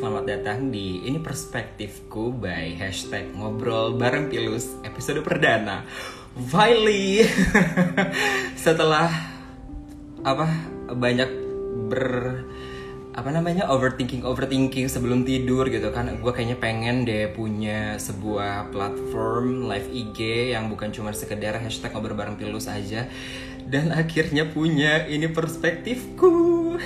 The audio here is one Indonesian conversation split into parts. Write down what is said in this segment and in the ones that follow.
selamat datang di Ini Perspektifku by Hashtag Ngobrol Bareng Pilus episode perdana. Finally Setelah apa banyak ber apa namanya overthinking overthinking sebelum tidur gitu kan. Gue kayaknya pengen deh punya sebuah platform live IG yang bukan cuma sekedar hashtag ngobrol bareng pilus aja. Dan akhirnya punya ini perspektifku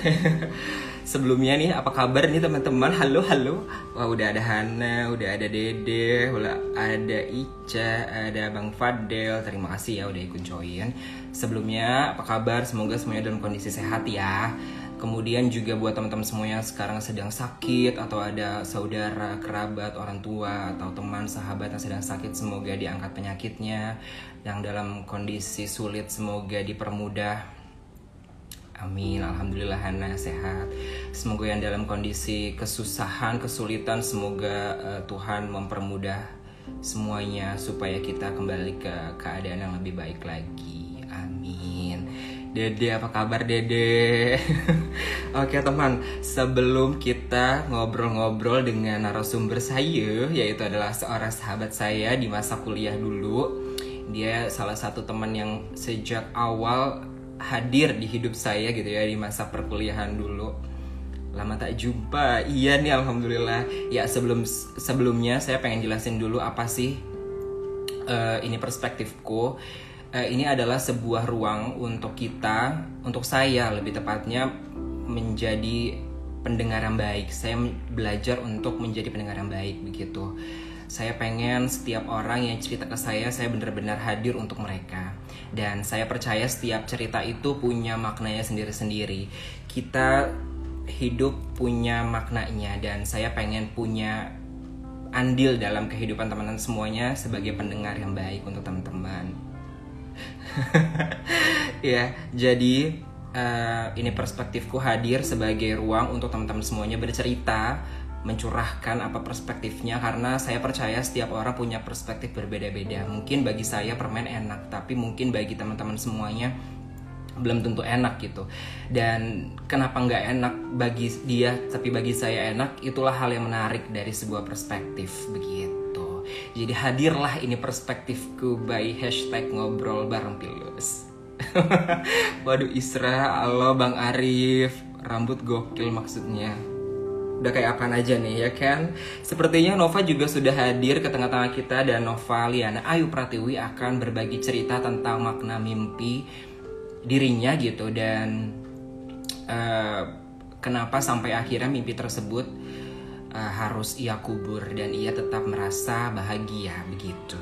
sebelumnya nih apa kabar nih teman-teman? Halo halo. Wah udah ada Hana udah ada Dede udah ada Ica ada Bang Fadel. Terima kasih ya udah ikut join. Sebelumnya apa kabar? Semoga semuanya dalam kondisi sehat ya. Kemudian juga buat teman-teman semuanya sekarang sedang sakit atau ada saudara kerabat orang tua atau teman sahabat yang sedang sakit semoga diangkat penyakitnya. Yang dalam kondisi sulit semoga dipermudah Amin, Alhamdulillah Hana sehat. Semoga yang dalam kondisi kesusahan, kesulitan, semoga uh, Tuhan mempermudah semuanya supaya kita kembali ke keadaan yang lebih baik lagi. Amin. Dede, apa kabar Dede? Oke teman, sebelum kita ngobrol-ngobrol dengan narasumber saya, yaitu adalah seorang sahabat saya di masa kuliah dulu. Dia salah satu teman yang sejak awal hadir di hidup saya gitu ya di masa perkuliahan dulu. Lama tak jumpa. Iya nih alhamdulillah. Ya sebelum sebelumnya saya pengen jelasin dulu apa sih uh, ini perspektifku. Uh, ini adalah sebuah ruang untuk kita untuk saya lebih tepatnya menjadi pendengar yang baik. Saya belajar untuk menjadi pendengar yang baik begitu saya pengen setiap orang yang cerita ke saya, saya benar-benar hadir untuk mereka. Dan saya percaya setiap cerita itu punya maknanya sendiri-sendiri. Kita hidup punya maknanya dan saya pengen punya andil dalam kehidupan teman-teman semuanya sebagai pendengar yang baik untuk teman-teman. ya, jadi uh, ini perspektifku hadir sebagai ruang untuk teman-teman semuanya bercerita mencurahkan apa perspektifnya karena saya percaya setiap orang punya perspektif berbeda-beda. Mungkin bagi saya permen enak, tapi mungkin bagi teman-teman semuanya belum tentu enak gitu. Dan kenapa nggak enak bagi dia, tapi bagi saya enak, itulah hal yang menarik dari sebuah perspektif begitu. Jadi hadirlah ini perspektifku by hashtag ngobrol bareng pilus. Waduh Isra, halo Bang Arif, rambut gokil maksudnya udah kayak apa aja nih ya kan? Sepertinya Nova juga sudah hadir ke tengah-tengah kita Dan Nova Liana Ayu Pratiwi akan berbagi cerita tentang makna mimpi dirinya gitu Dan uh, kenapa sampai akhirnya mimpi tersebut uh, harus ia kubur Dan ia tetap merasa bahagia begitu.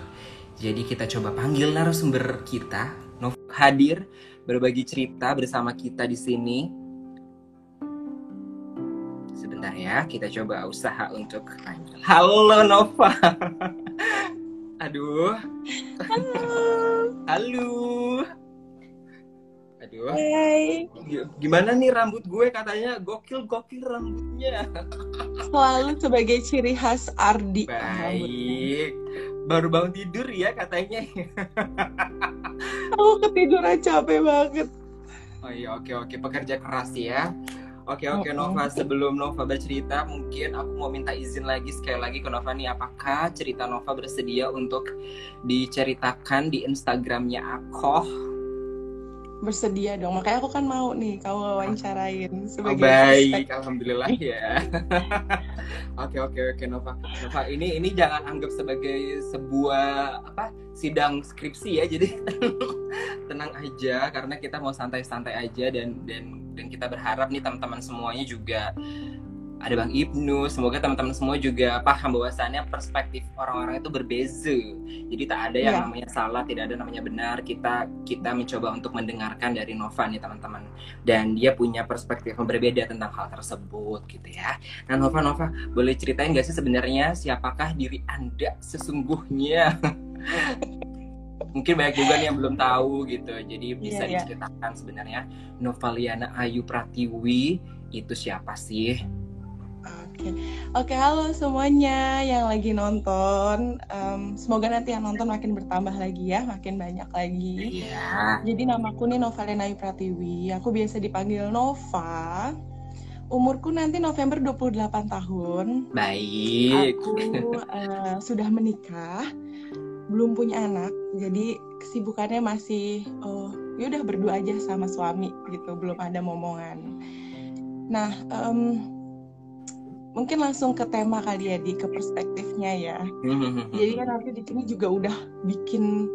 Jadi kita coba panggil narasumber kita. Nova hadir berbagi cerita bersama kita di sini Sebentar ya, kita coba usaha untuk Halo Nova. Aduh. Halo. Halo. Aduh. Hai. Gimana nih rambut gue katanya gokil-gokil rambutnya. Selalu sebagai ciri khas Ardi. Baik. Baru bangun tidur ya katanya. Aku ketiduran capek banget. Oh iya oke oke pekerja keras ya. Oke oke Nova sebelum Nova bercerita mungkin aku mau minta izin lagi sekali lagi ke Nova nih apakah cerita Nova bersedia untuk diceritakan di Instagramnya aku? Bersedia dong. Makanya aku kan mau nih kamu wawancarain sebagai oh, baik alhamdulillah ya. oke oke oke Nova. Nova ini ini jangan anggap sebagai sebuah apa sidang skripsi ya. Jadi tenang aja karena kita mau santai-santai aja dan dan dan kita berharap nih teman-teman semuanya juga ada Bang Ibnu, semoga teman-teman semua juga paham bahwasannya perspektif orang-orang itu berbeza. Jadi tak ada yang yeah. namanya salah, tidak ada namanya benar. Kita kita mencoba untuk mendengarkan dari Nova nih teman-teman. Dan dia punya perspektif yang berbeda tentang hal tersebut gitu ya. Nah Nova Nova, boleh ceritain gak sih sebenarnya siapakah diri Anda sesungguhnya? mungkin banyak juga nih yang belum tahu gitu jadi iya, bisa yeah, diceritakan yeah. sebenarnya Novaliana Ayu Pratiwi itu siapa sih Oke, okay. oke okay, halo semuanya yang lagi nonton. Um, semoga nanti yang nonton makin bertambah lagi ya, makin banyak lagi. Iya. Jadi namaku nih Novaliana Ayu Pratiwi. Aku biasa dipanggil Nova umurku nanti November 28 tahun. Baik. Aku uh, sudah menikah, belum punya anak, jadi kesibukannya masih oh ya udah berdua aja sama suami gitu, belum ada momongan. Nah, um, mungkin langsung ke tema kali ya di ke perspektifnya ya. Jadi kan aku di sini juga udah bikin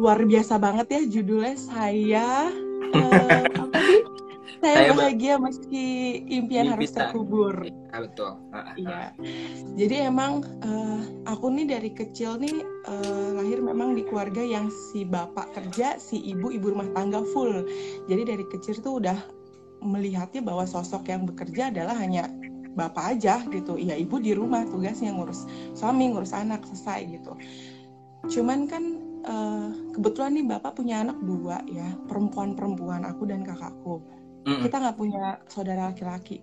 luar biasa banget ya judulnya saya uh, apa sih? Saya, bahagia meski impian Mimpi harus terkubur. Ya, betul. Iya. Jadi emang uh, aku nih dari kecil nih uh, lahir memang di keluarga yang si bapak kerja, si ibu ibu rumah tangga full. Jadi dari kecil tuh udah melihatnya bahwa sosok yang bekerja adalah hanya bapak aja gitu. Ya ibu di rumah tugasnya ngurus suami ngurus anak selesai gitu. Cuman kan uh, kebetulan nih bapak punya anak dua ya perempuan perempuan aku dan kakakku. Mm. kita nggak punya saudara laki-laki.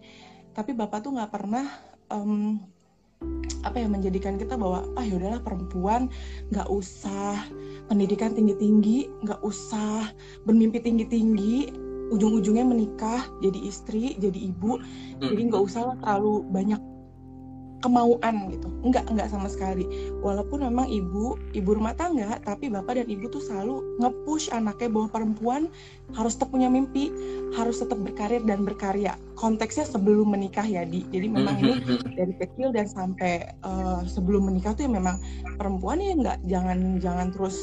Tapi bapak tuh nggak pernah um, apa ya menjadikan kita bahwa ah yaudahlah perempuan nggak usah pendidikan tinggi tinggi nggak usah bermimpi tinggi tinggi ujung-ujungnya menikah jadi istri jadi ibu. Hmm. jadi nggak usah terlalu banyak kemauan gitu. Enggak enggak sama sekali. Walaupun memang ibu ibu rumah tangga tapi bapak dan ibu tuh selalu ngepush anaknya bahwa perempuan harus tetap punya mimpi harus tetap berkarir dan berkarya. Konteksnya sebelum menikah ya di. Jadi memang ini dari kecil dan sampai uh, sebelum menikah tuh ya memang perempuan ya enggak jangan jangan terus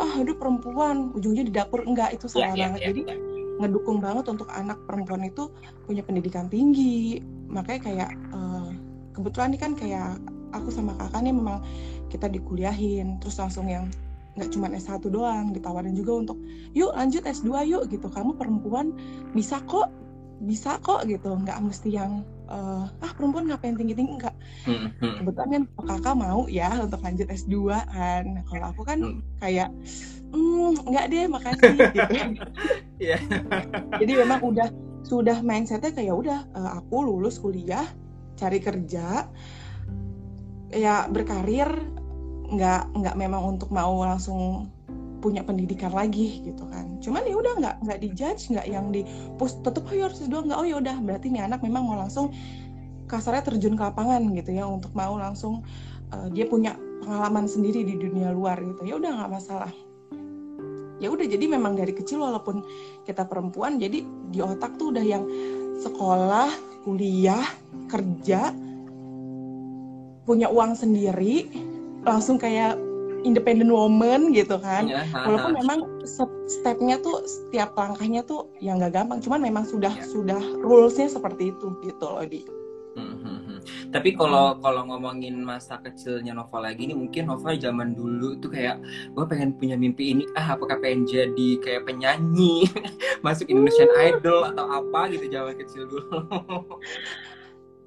ah aduh perempuan ujungnya di dapur. Enggak itu salah yeah, yeah, banget. yeah, jadi yeah ngedukung banget untuk anak perempuan itu punya pendidikan tinggi. Makanya kayak uh, kebetulan ini kan kayak aku sama kakak nih memang kita dikuliahin terus langsung yang nggak cuma S1 doang ditawarin juga untuk yuk lanjut S2 yuk gitu. Kamu perempuan bisa kok bisa kok gitu. Nggak mesti yang uh, ah perempuan ngapain tinggi tinggi enggak hmm, hmm. kebetulan kan kakak mau ya untuk lanjut S2 kan. Kalau aku kan hmm. kayak mm, nggak deh makasih. Gitu yeah. jadi memang udah sudah mindsetnya kayak udah uh, aku lulus kuliah cari kerja ya berkarir nggak nggak memang untuk mau langsung punya pendidikan lagi gitu kan. Cuman ya udah nggak nggak dijudge nggak yang di post tetep oh ya harus doang nggak oh ya udah berarti nih anak memang mau langsung kasarnya terjun ke lapangan gitu ya untuk mau langsung uh, dia punya pengalaman sendiri di dunia luar gitu. Ya udah nggak masalah ya udah jadi memang dari kecil walaupun kita perempuan jadi di otak tuh udah yang sekolah kuliah kerja punya uang sendiri langsung kayak independent woman gitu kan ya, walaupun memang stepnya tuh setiap langkahnya tuh yang nggak gampang cuman memang sudah ya. sudah rulesnya seperti itu gitu loh di hmm, hmm. Tapi kalau kalau ngomongin masa kecilnya Nova lagi ini mungkin Nova zaman dulu tuh kayak gue pengen punya mimpi ini ah apakah pengen jadi kayak penyanyi masuk Indonesian Idol atau apa? Gitu zaman kecil dulu.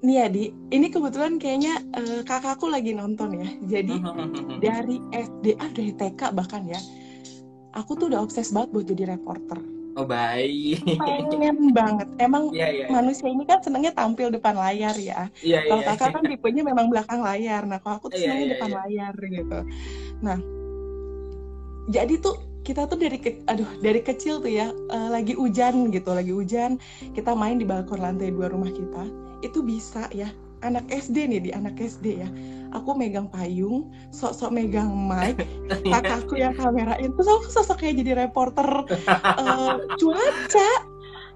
Nih ya di, ini kebetulan kayaknya uh, kakakku lagi nonton ya. Jadi dari SD, ah dari TK bahkan ya, aku tuh udah obses banget buat jadi reporter Oh baik. Pengen banget. Emang yeah, yeah, yeah. manusia ini kan senengnya tampil depan layar ya. Yeah, iya, kalau yeah, kakak yeah. kan tipenya memang belakang layar. Nah kalau aku tuh yeah, senengnya yeah, depan yeah. layar gitu. Nah jadi tuh kita tuh dari ke, aduh dari kecil tuh ya uh, lagi hujan gitu lagi hujan kita main di balkon lantai dua rumah kita itu bisa ya anak SD nih di anak SD ya. Aku megang payung sok-sok megang mic kakakku yang kamerain terus aku sosok kayak jadi reporter uh, cuaca.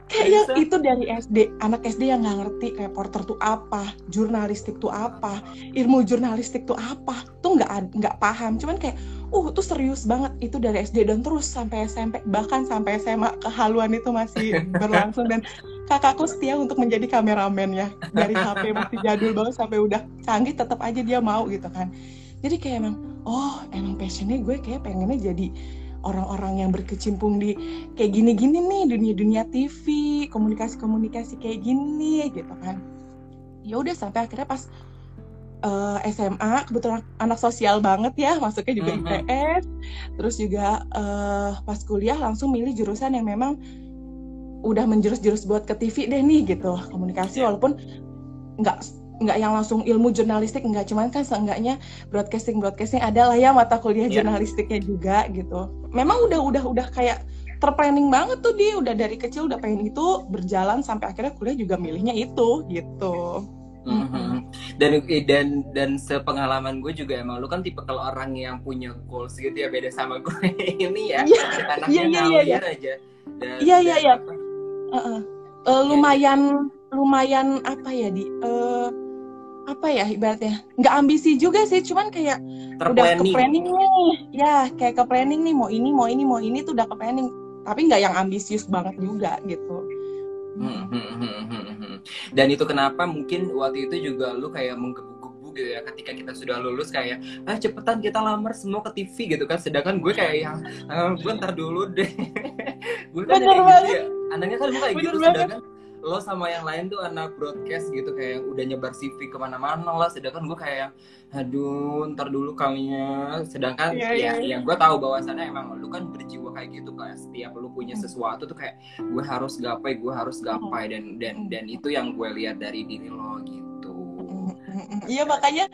Kayak yang itu dari SD anak SD yang nggak ngerti reporter tuh apa jurnalistik tuh apa ilmu jurnalistik tuh apa tuh nggak nggak paham. Cuman kayak uh tuh serius banget itu dari SD dan terus sampai SMP bahkan sampai SMA kehaluan itu masih berlangsung. Dan kakakku setia untuk menjadi kameramen ya dari HP masih jadul banget sampai udah canggih tetap aja dia mau gitu kan. Jadi kayak emang oh emang passionnya gue kayak pengennya jadi orang-orang yang berkecimpung di kayak gini-gini nih dunia-dunia TV komunikasi-komunikasi kayak gini gitu kan. Ya udah sampai akhirnya pas uh, eh, SMA kebetulan anak sosial banget ya masuknya juga mm -hmm. IPS terus juga uh, pas kuliah langsung milih jurusan yang memang udah menjurus-jurus buat ke TV deh nih gitu komunikasi yeah. walaupun nggak nggak yang langsung ilmu jurnalistik nggak cuman kan seenggaknya broadcasting broadcasting ada lah ya mata kuliah yeah. jurnalistiknya juga gitu memang udah udah udah kayak terplanning banget tuh dia udah dari kecil udah pengen itu berjalan sampai akhirnya kuliah juga milihnya itu gitu Mm-hmm. Dan dan dan sepengalaman gue juga emang lu kan tipe kalau orang yang punya goals gitu ya beda sama gue ini ya. Iya, anaknya iya, iya, ngalir iya. aja. Dan, Iya, iya, iya. apa, Uh-uh. Eh, lumayan lumayan apa ya di? Eh, apa ya ibaratnya? Nggak ambisi juga sih cuman kayak udah ke planning nih. Ya kayak ke planning nih mau ini mau ini mau ini tuh udah ke planning tapi nggak yang ambisius banget juga gitu. Hmm, hmm, hmm, hmm, hmm. Dan itu kenapa mungkin waktu itu juga lu kayak menggebu-gebu gitu ya ketika kita sudah lulus kayak ah cepetan kita lamar semua ke TV gitu kan sedangkan gue kayak yang ah, gue ntar dulu deh gue kan Bener kayak banget. gitu ya anaknya kan gue kayak Bener gitu banget. sedangkan lo sama yang lain tuh anak broadcast gitu kayak yang udah nyebar CV ke mana-mana lah. Sedangkan gue kayak yang aduh ntar dulu kalinya sedangkan Iya, ya iya. yang gue tahu bahwasannya emang lu kan berjiwa kayak gitu kan setiap lu punya Hmm. sesuatu tuh kayak gue harus gapai gue harus gapai. Dan dan dan itu yang gue lihat dari diri lo gitu. Iya makanya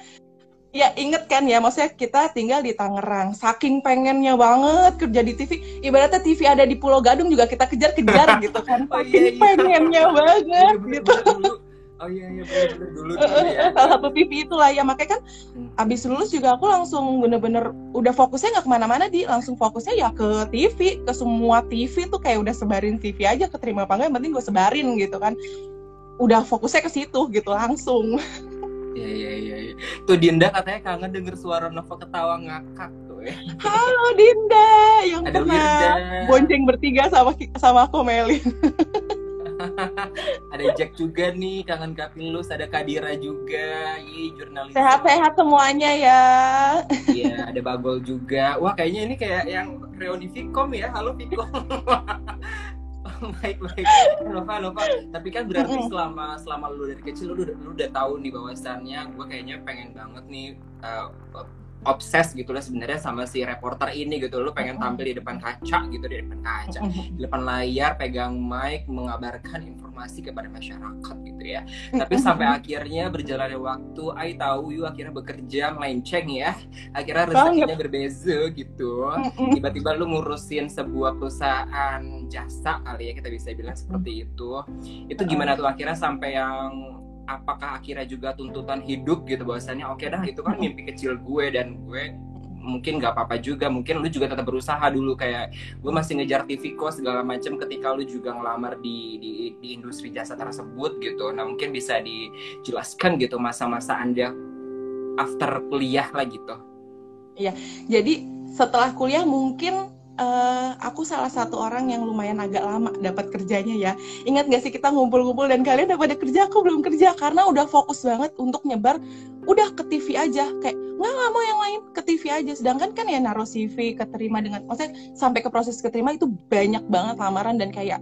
ya inget kan ya maksudnya kita tinggal di Tangerang saking pengennya banget kerja di TV ibaratnya TV ada di Pulau Gadung juga kita kejar-kejar gitu kan Oh, iya, iya. pengennya banget Iya, bener, gitu bener, dulu oh iya iya bener, dulu dulu ya salah satu TV itulah ya makanya kan Hmm. abis lulus juga aku langsung bener-bener udah fokusnya nggak ke mana-mana di. Langsung fokusnya ya ke TV ke semua TV tuh kayak udah sebarin TV aja keterima apa enggak yang penting gue sebarin gitu kan. Udah fokusnya ke situ gitu langsung iya iya iya iya. tuh Dinda katanya kangen denger suara Nova ketawa ngakak tuh ya halo Dinda yang ada pernah Wirda bonceng bertiga sama sama aku Melin ada Jack juga nih kangen Kapilus ada Kadira juga Ih, jurnalis sehat-sehat semuanya ya Iya, ada Bagol juga. Wah, kayaknya ini kayak yang reuni Vicom ya. Halo Vicom. baik baik. Nova Nova tapi kan berarti selama selama lu dari kecil lu udah lu udah tahu nih bahwasannya gue kayaknya pengen banget nih uh, obses gitu lah sebenarnya sama si reporter ini gitu. Lu pengen tampil di depan kaca gitu di depan kaca. Di depan layar pegang mic mengabarkan informasi kepada masyarakat gitu ya. Tapi sampai akhirnya berjalannya waktu I tahu you akhirnya bekerja melenceng ya. Akhirnya rezekinya berbeza gitu. Tiba-tiba lu ngurusin sebuah perusahaan jasa kali ya kita bisa bilang seperti itu. Itu gimana tuh akhirnya sampai yang apakah akhirnya juga tuntutan hidup gitu bahwasannya oke dah itu kan mimpi kecil gue dan gue mungkin nggak apa-apa juga mungkin lu juga tetap berusaha dulu kayak gue masih ngejar TV kok segala macam ketika lu juga ngelamar di, di di industri jasa tersebut gitu. Nah mungkin bisa dijelaskan gitu masa-masa anda after kuliah lah gitu. Jadi setelah kuliah mungkin eh, aku salah satu orang yang lumayan agak lama dapat kerjanya ya. Ingat gak sih kita ngumpul-ngumpul dan kalian udah pada kerja, aku belum kerja. Karena udah fokus banget untuk nyebar udah ke TV aja. Kayak nggak nggak mau yang lain ke TV aja. Sedangkan kan ya naruh CV keterima dengan maksudnya sampai ke proses keterima itu banyak banget lamaran dan kayak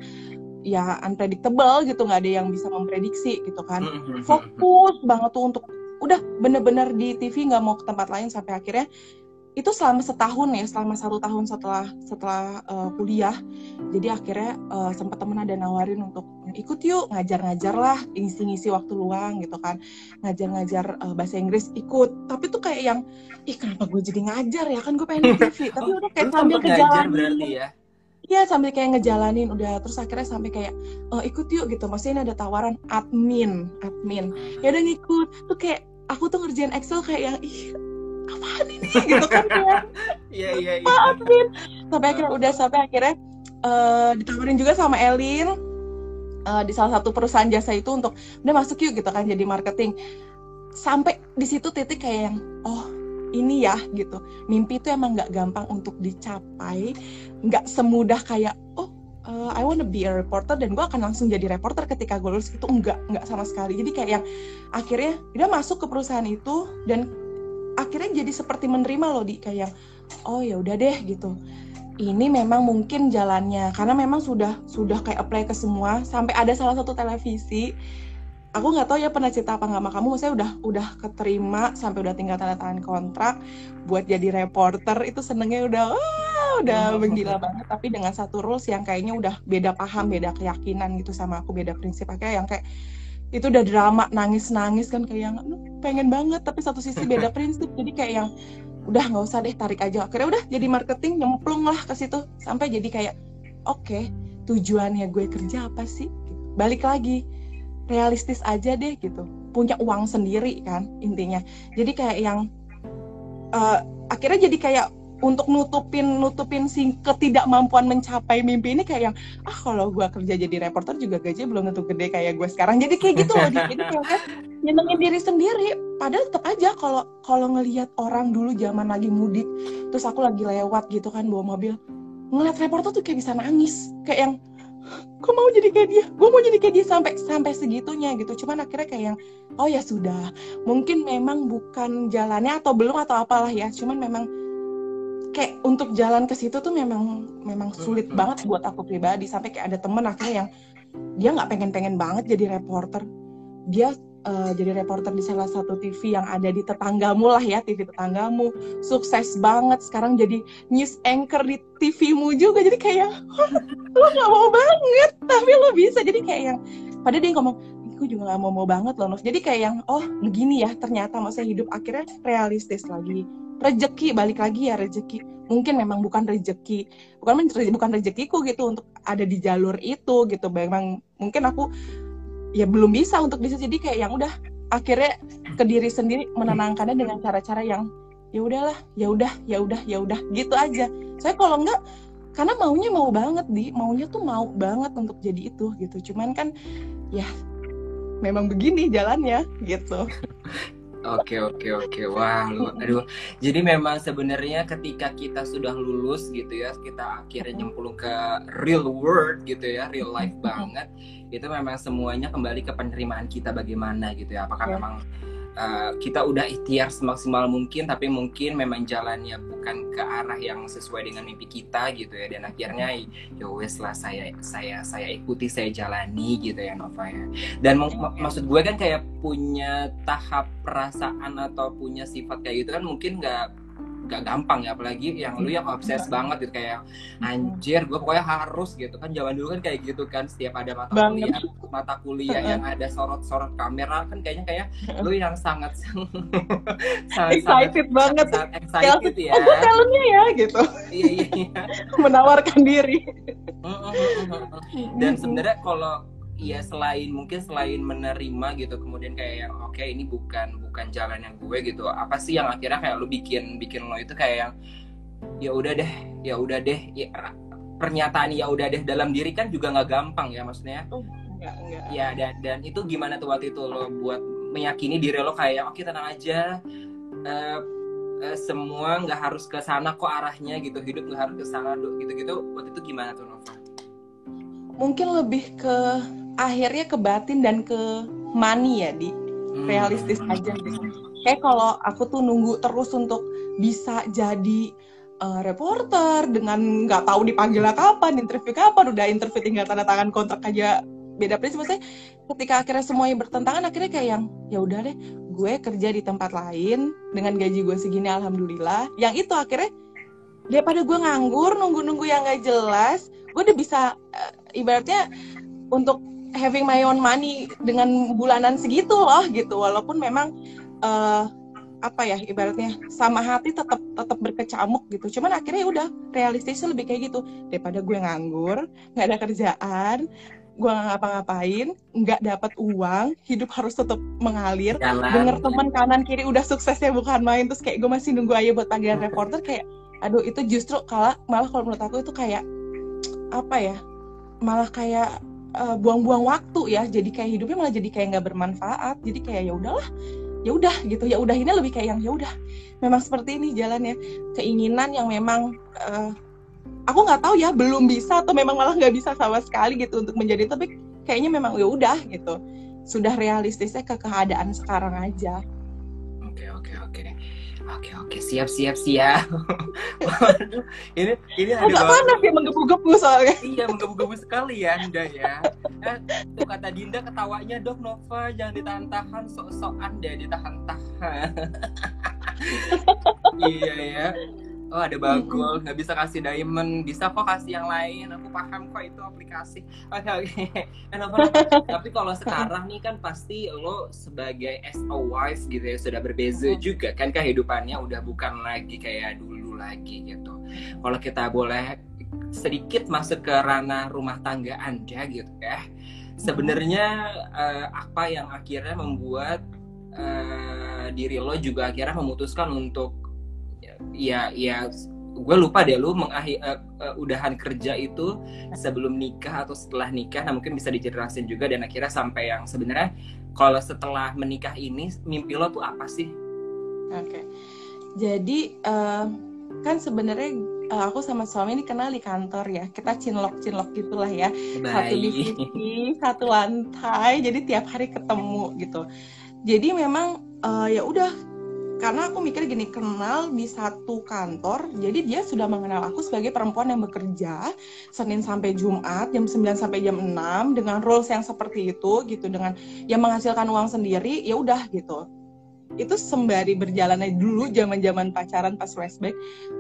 ya unpredictable gitu. Nggak ada yang bisa memprediksi gitu kan. Fokus banget tuh untuk udah bener-bener di TV nggak mau ke tempat lain. Sampai akhirnya itu selama setahun ya selama satu tahun setelah setelah uh, kuliah. Jadi akhirnya uh, sempat temen ada nawarin untuk ikut yuk ngajar-ngajar lah ngisi-ngisi waktu luang gitu kan. Ngajar-ngajar uh, bahasa Inggris ikut. Tapi tuh kayak yang ih kenapa gue jadi ngajar ya? Kan gue pengen di TV tapi Oh, udah kayak lu sambil berarti ya? Iya sambil kayak ngejalanin. Udah terus akhirnya sampai kayak "Eh, ikut yuk gitu. Maksudnya ini ada tawaran admin admin. Ya udah ngikut. Tuh kayak aku tuh ngerjain Excel kayak yang ih apaan ini? Gitu kan kayak iya iya iya. Sampai akhirnya udah sampai akhirnya eh, ditawarin juga sama Elin eh, di salah satu perusahaan jasa itu untuk udah masuk yuk gitu kan jadi marketing. Sampai di situ titik kayak yang oh ini ya gitu. Mimpi itu emang nggak gampang untuk dicapai. Nggak semudah kayak oh uh, I wanna be a reporter dan gue akan langsung jadi reporter ketika gue lulus. Itu enggak enggak sama sekali. Jadi kayak yang akhirnya dia masuk ke perusahaan itu dan akhirnya jadi seperti menerima loh di. Kayak oh ya udah deh gitu. Ini memang mungkin jalannya karena memang sudah sudah kayak apply ke semua sampai ada salah satu televisi. Aku nggak tahu ya pernah cerita apa nggak sama kamu saya udah udah keterima sampai udah tinggal tanda tangan kontrak buat jadi reporter itu senengnya udah wah, udah menggila banget. Tapi dengan satu rules yang kayaknya udah beda paham beda keyakinan gitu sama aku beda prinsip. Akhirnya yang kayak itu udah drama nangis nangis kan kayak yang "Aduh, pengen banget tapi satu sisi beda prinsip. Jadi kayak yang udah nggak usah deh tarik aja. Akhirnya udah jadi marketing nyemplung lah ke situ. Sampai jadi kayak oke okay, tujuannya gue kerja apa sih? Balik lagi realistis aja deh gitu. Punya uang sendiri kan intinya. Jadi kayak yang uh, akhirnya jadi kayak untuk nutupin nutupin si ketidakmampuan mencapai mimpi ini kayak yang ah kalau gue kerja jadi reporter juga gaji belum tentu gede kayak gue sekarang. Jadi kayak gitu loh jadi kayak nyenengin diri sendiri. Padahal tetap aja kalau kalau ngelihat orang dulu zaman lagi mudik terus aku lagi lewat gitu kan bawa mobil ngeliat reporter tuh kayak bisa nangis. Kayak yang gue mau jadi kayak dia? Gue mau jadi kayak dia sampai sampai segitunya gitu. Cuman akhirnya kayak yang oh ya sudah mungkin memang bukan jalannya atau belum atau apalah ya. Cuman memang kayak untuk jalan ke situ tuh memang memang sulit hmm. banget buat aku pribadi. Sampai kayak ada temen akhirnya yang dia nggak pengen-pengen banget jadi reporter. Dia uh, jadi reporter di salah satu TV yang ada di tetanggamu lah ya TV tetanggamu. Sukses banget. Sekarang jadi news anchor di TVmu juga. Jadi kayak lo nggak mau banget tapi lo bisa. Jadi kayak yang pada dia ngomong aku juga gak mau mau banget loh jadi kayak yang oh begini ya ternyata masa hidup. Akhirnya realistis lagi rejeki balik lagi ya rejeki mungkin memang bukan rejeki bukan bukan rejekiku gitu untuk ada di jalur itu gitu. Memang mungkin aku ya belum bisa untuk bisa jadi kayak yang udah akhirnya ke diri sendiri menenangkannya dengan cara-cara yang ya udahlah ya udah ya udah ya udah gitu aja. Saya kalau enggak karena maunya mau banget di. Maunya tuh mau banget untuk jadi itu gitu. Cuman kan ya memang begini jalannya gitu Oke oke oke. Wah lu aduh. Jadi memang sebenarnya ketika kita sudah lulus gitu ya kita akhirnya nyemplung ke real world gitu ya real life banget itu memang semuanya kembali ke penerimaan kita bagaimana gitu ya. Apakah yeah. memang uh, kita udah ikhtiar semaksimal mungkin tapi mungkin memang jalannya bukan ke arah yang sesuai dengan mimpi kita gitu ya. Dan akhirnya ya wes lah saya saya saya ikuti saya jalani gitu ya Nova ya. Dan mak maksud gue kan kayak punya tahap perasaan atau punya sifat kayak gitu kan mungkin nggak gak gampang ya apalagi yang lu yang obses banget gitu kayak anjir gue pokoknya harus gitu. Kan zaman dulu kan kayak gitu kan setiap ada mata kuliah mata kuliah yang ada sorot-sorot kamera kan kayaknya kayak lu yang sangat sangat excited sangat, banget. sangat excited ya. Oh gue talentnya ya gitu. Iya iya, iya. menawarkan diri. Dan sebenarnya kalau ya selain mungkin selain menerima gitu kemudian kayak oke okay, ini bukan bukan jalan yang gue gitu apa sih yang akhirnya kayak lu bikin bikin lo itu kayak yang ya udah deh ya udah deh ya, pernyataan ya udah deh dalam diri kan juga nggak gampang ya maksudnya. Oh, enggak, enggak. ya dan dan itu gimana tuh waktu itu lo buat meyakini diri lo kayak oke okay, tenang aja uh, uh, semua nggak harus ke sana kok arahnya gitu hidup nggak harus ke sana gitu gitu waktu itu gimana tuh Nova? Mungkin lebih ke akhirnya ke batin dan ke money ya di hmm. realistis aja gitu. Kayak kalau aku tuh nunggu terus untuk bisa jadi uh, reporter dengan nggak tahu dipanggilnya kapan, interview kapan, udah interview tinggal tanda tangan kontrak aja beda prinsip maksudnya ketika akhirnya semuanya bertentangan akhirnya kayak yang ya udah deh gue kerja di tempat lain dengan gaji gue segini alhamdulillah yang itu akhirnya daripada gue nganggur nunggu-nunggu yang gak jelas gue udah bisa uh, ibaratnya untuk having my own money dengan bulanan segitu loh gitu. Walaupun memang uh, apa ya ibaratnya sama hati tetap tetap berkecamuk gitu. Cuman akhirnya udah realistisnya lebih kayak gitu. Daripada gue nganggur nggak ada kerjaan gue nggak ngapa-ngapain nggak dapat uang hidup harus tetap mengalir. Jalan. denger teman kanan kiri udah suksesnya bukan main terus kayak gue masih nunggu aja buat panggilan reporter kayak aduh itu justru kalah. Malah kalau menurut aku itu kayak apa ya malah kayak uh, buang-buang waktu ya jadi kayak hidupnya malah jadi kayak nggak bermanfaat jadi kayak ya udahlah ya udah gitu ya udah ini lebih kayak yang ya udah. Memang seperti ini jalannya keinginan yang memang uh, aku nggak tahu ya belum bisa atau memang malah nggak bisa sama sekali gitu untuk menjadi tapi kayaknya memang ya udah gitu. Sudah realistisnya ke keadaan sekarang aja. Oke oke oke Oke oke siap siap siap. ini ini ada Agak panas ya menggebu-gebu soalnya. iya menggebu-gebu sekali ya Dinda ya. Eh, tuh kata Dinda ketawanya dok Nova jangan ditahan-tahan sok-sokan deh ditahan-tahan. iya ya oh ada bagol nggak bisa kasih diamond. Bisa kok kasih yang lain. Aku paham kok itu aplikasi. Oke okay, oke okay. tapi kalau sekarang nih kan pasti lo sebagai as a wife gitu ya sudah berbeza juga kan kehidupannya udah bukan lagi kayak dulu lagi gitu. Kalau kita boleh sedikit masuk ke ranah rumah tangga anda gitu ya sebenarnya uh, apa yang akhirnya membuat uh, diri lo juga akhirnya memutuskan untuk ya ya gue lupa deh lu mengakhir uh, uh, udahan kerja itu sebelum nikah atau setelah nikah nah mungkin bisa dijelasin juga dan akhirnya sampai yang sebenarnya kalau setelah menikah ini mimpi lo tuh apa sih? Oke, okay. jadi uh, kan sebenarnya uh, aku sama suami ini kenal di kantor ya kita cinlok cinlok gitulah ya Bye. satu divisi satu lantai jadi tiap hari ketemu gitu jadi memang uh, ya udah karena aku mikir gini kenal di satu kantor jadi dia sudah mengenal aku sebagai perempuan yang bekerja Senin sampai Jumat jam 9 sampai jam 6 dengan roles yang seperti itu gitu. Dengan yang menghasilkan uang sendiri ya udah gitu. Itu sembari berjalan aja dulu zaman zaman pacaran pas flashback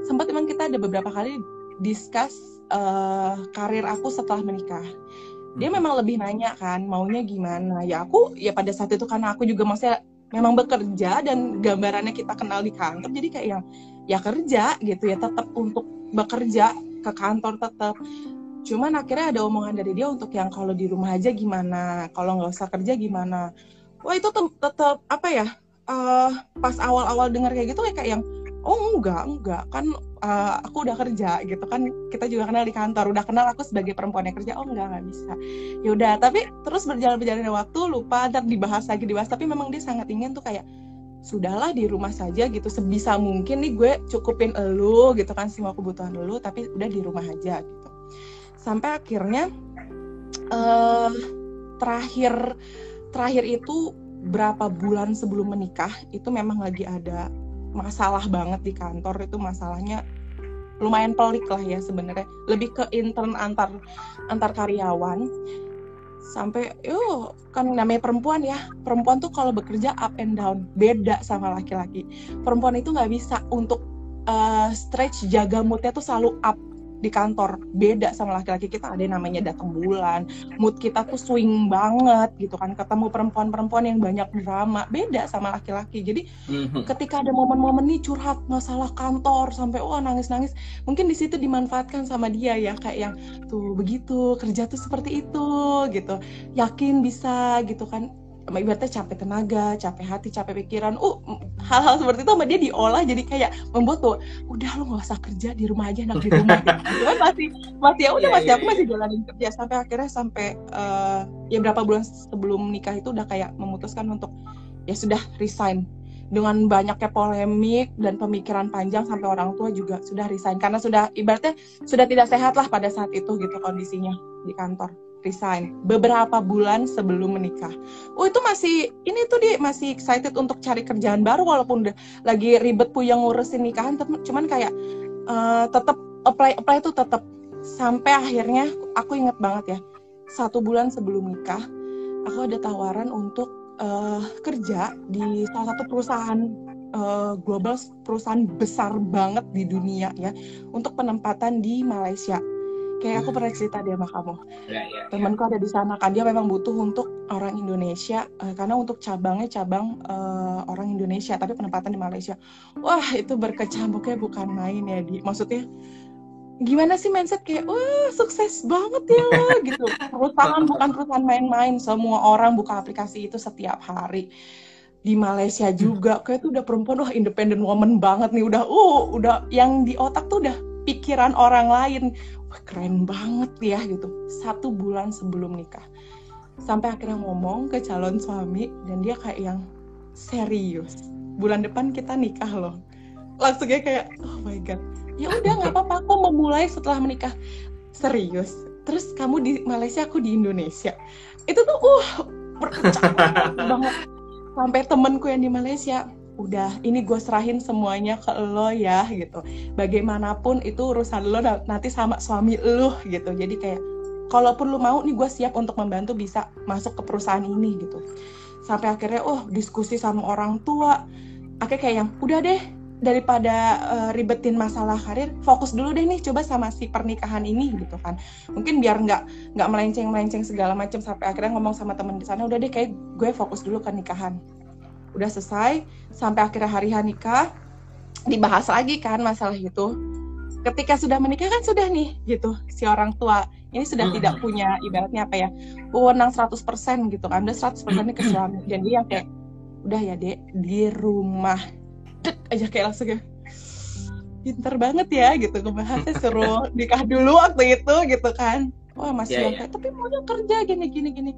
sempat memang kita ada beberapa kali discuss uh, karir aku setelah menikah. Dia hmm. memang lebih nanya kan maunya gimana. Ya aku ya pada saat itu karena aku juga maksudnya memang bekerja dan gambarannya kita kenal di kantor jadi kayak yang ya kerja gitu ya tetap untuk bekerja ke kantor tetap. Cuman akhirnya ada omongan dari dia untuk yang kalau di rumah aja gimana kalau nggak usah kerja gimana. Wah itu tetap apa ya uh, pas awal-awal dengar kayak gitu kayak yang oh enggak enggak kan uh, aku udah kerja gitu kan. Kita juga kenal di kantor. Udah kenal aku sebagai perempuan yang kerja oh enggak nggak bisa. Ya udah tapi terus berjalan berjalan waktu lupa dan dibahas lagi dibahas. Tapi memang dia sangat ingin tuh kayak sudahlah di rumah saja gitu. Sebisa mungkin nih gue cukupin elu gitu kan semua kebutuhan elu tapi udah di rumah aja gitu. Sampai akhirnya uh, terakhir terakhir itu berapa bulan sebelum menikah itu memang lagi ada masalah banget di kantor itu masalahnya lumayan pelik lah ya sebenarnya. Lebih ke intern antar antar karyawan. Sampai yuk kan namanya perempuan ya. Perempuan tuh kalau bekerja up and down beda sama laki-laki. Perempuan itu nggak bisa untuk uh, stretch jaga moodnya tuh selalu up di kantor beda sama laki-laki kita. Ada yang namanya datang bulan mood kita tuh swing banget gitu kan. Ketemu perempuan-perempuan yang banyak drama beda sama laki-laki. Jadi mm-hmm. ketika ada momen-momen nih curhat masalah kantor sampai wah nangis-nangis mungkin di situ dimanfaatkan sama dia ya kayak yang tuh begitu kerja tuh seperti itu gitu. Yakin bisa gitu kan ibaratnya capek tenaga, capek hati, capek pikiran. Uh, hal-hal seperti itu sama dia diolah jadi kayak membuat tuh, udah lo nggak usah kerja di rumah aja, enak di rumah. gitu. masih masih ya udah yeah, masih yeah, aku masih jalanin kerja sampai akhirnya sampai uh, ya berapa bulan sebelum nikah itu udah kayak memutuskan untuk ya sudah resign dengan banyaknya polemik dan pemikiran panjang sampai orang tua juga sudah resign karena sudah ibaratnya sudah tidak sehat lah pada saat itu gitu kondisinya di kantor resign beberapa bulan sebelum menikah. Oh itu masih ini tuh dia masih excited untuk cari kerjaan baru walaupun udah lagi ribet puyeng ngurusin nikahan, cuman kayak uh, tetap apply apply itu tetap sampai akhirnya aku inget banget ya satu bulan sebelum nikah aku ada tawaran untuk uh, kerja di salah satu perusahaan uh, global perusahaan besar banget di dunia ya untuk penempatan di Malaysia kayak aku pernah cerita dia sama kamu. Ya, ya, temanku ada di sana kan dia memang butuh untuk orang Indonesia uh, karena untuk cabangnya cabang uh, orang Indonesia tapi penempatan di Malaysia. Wah itu berkecamuknya bukan main ya di. Maksudnya gimana sih mindset kayak wah sukses banget ya gitu. Perusahaan bukan perusahaan main-main semua orang buka aplikasi itu setiap hari. Di Malaysia juga kayak tuh udah perempuan wah independent woman banget nih udah uh udah yang di otak tuh udah pikiran orang lain keren banget ya gitu. Satu bulan sebelum nikah. Sampai akhirnya ngomong ke calon suami dan dia kayak yang serius. Bulan depan kita nikah loh. Langsungnya kayak oh my god. Ya udah nggak apa-apa aku memulai setelah menikah. Serius. Terus kamu di Malaysia aku di Indonesia. Itu tuh uh banget. Sampai temenku yang di Malaysia udah ini gue serahin semuanya ke lo ya gitu. Bagaimanapun itu urusan lo nanti sama suami lo gitu. Jadi kayak kalaupun lo mau nih gue siap untuk membantu bisa masuk ke perusahaan ini gitu. Sampai akhirnya oh diskusi sama orang tua. Akhirnya kayak yang udah deh daripada uh, ribetin masalah karir fokus dulu deh nih coba sama si pernikahan ini gitu kan. Mungkin biar nggak nggak melenceng melenceng segala macam sampai akhirnya ngomong sama temen di sana udah deh kayak gue fokus dulu ke nikahan udah selesai sampai akhirnya hari nikah dibahas lagi kan masalah itu. Ketika sudah menikah kan sudah nih gitu si orang tua. Ini sudah hmm. tidak punya ibaratnya apa ya wewenang 100% gitu kan udah 100% ini ke suami. Dan dia yang kayak udah ya dek di rumah. Dek aja kayak langsung ya pinter banget ya gitu ngebahasnya suruh nikah dulu waktu itu gitu kan. Wah masih yeah, yang yeah. kayak tapi maunya kerja gini gini gini.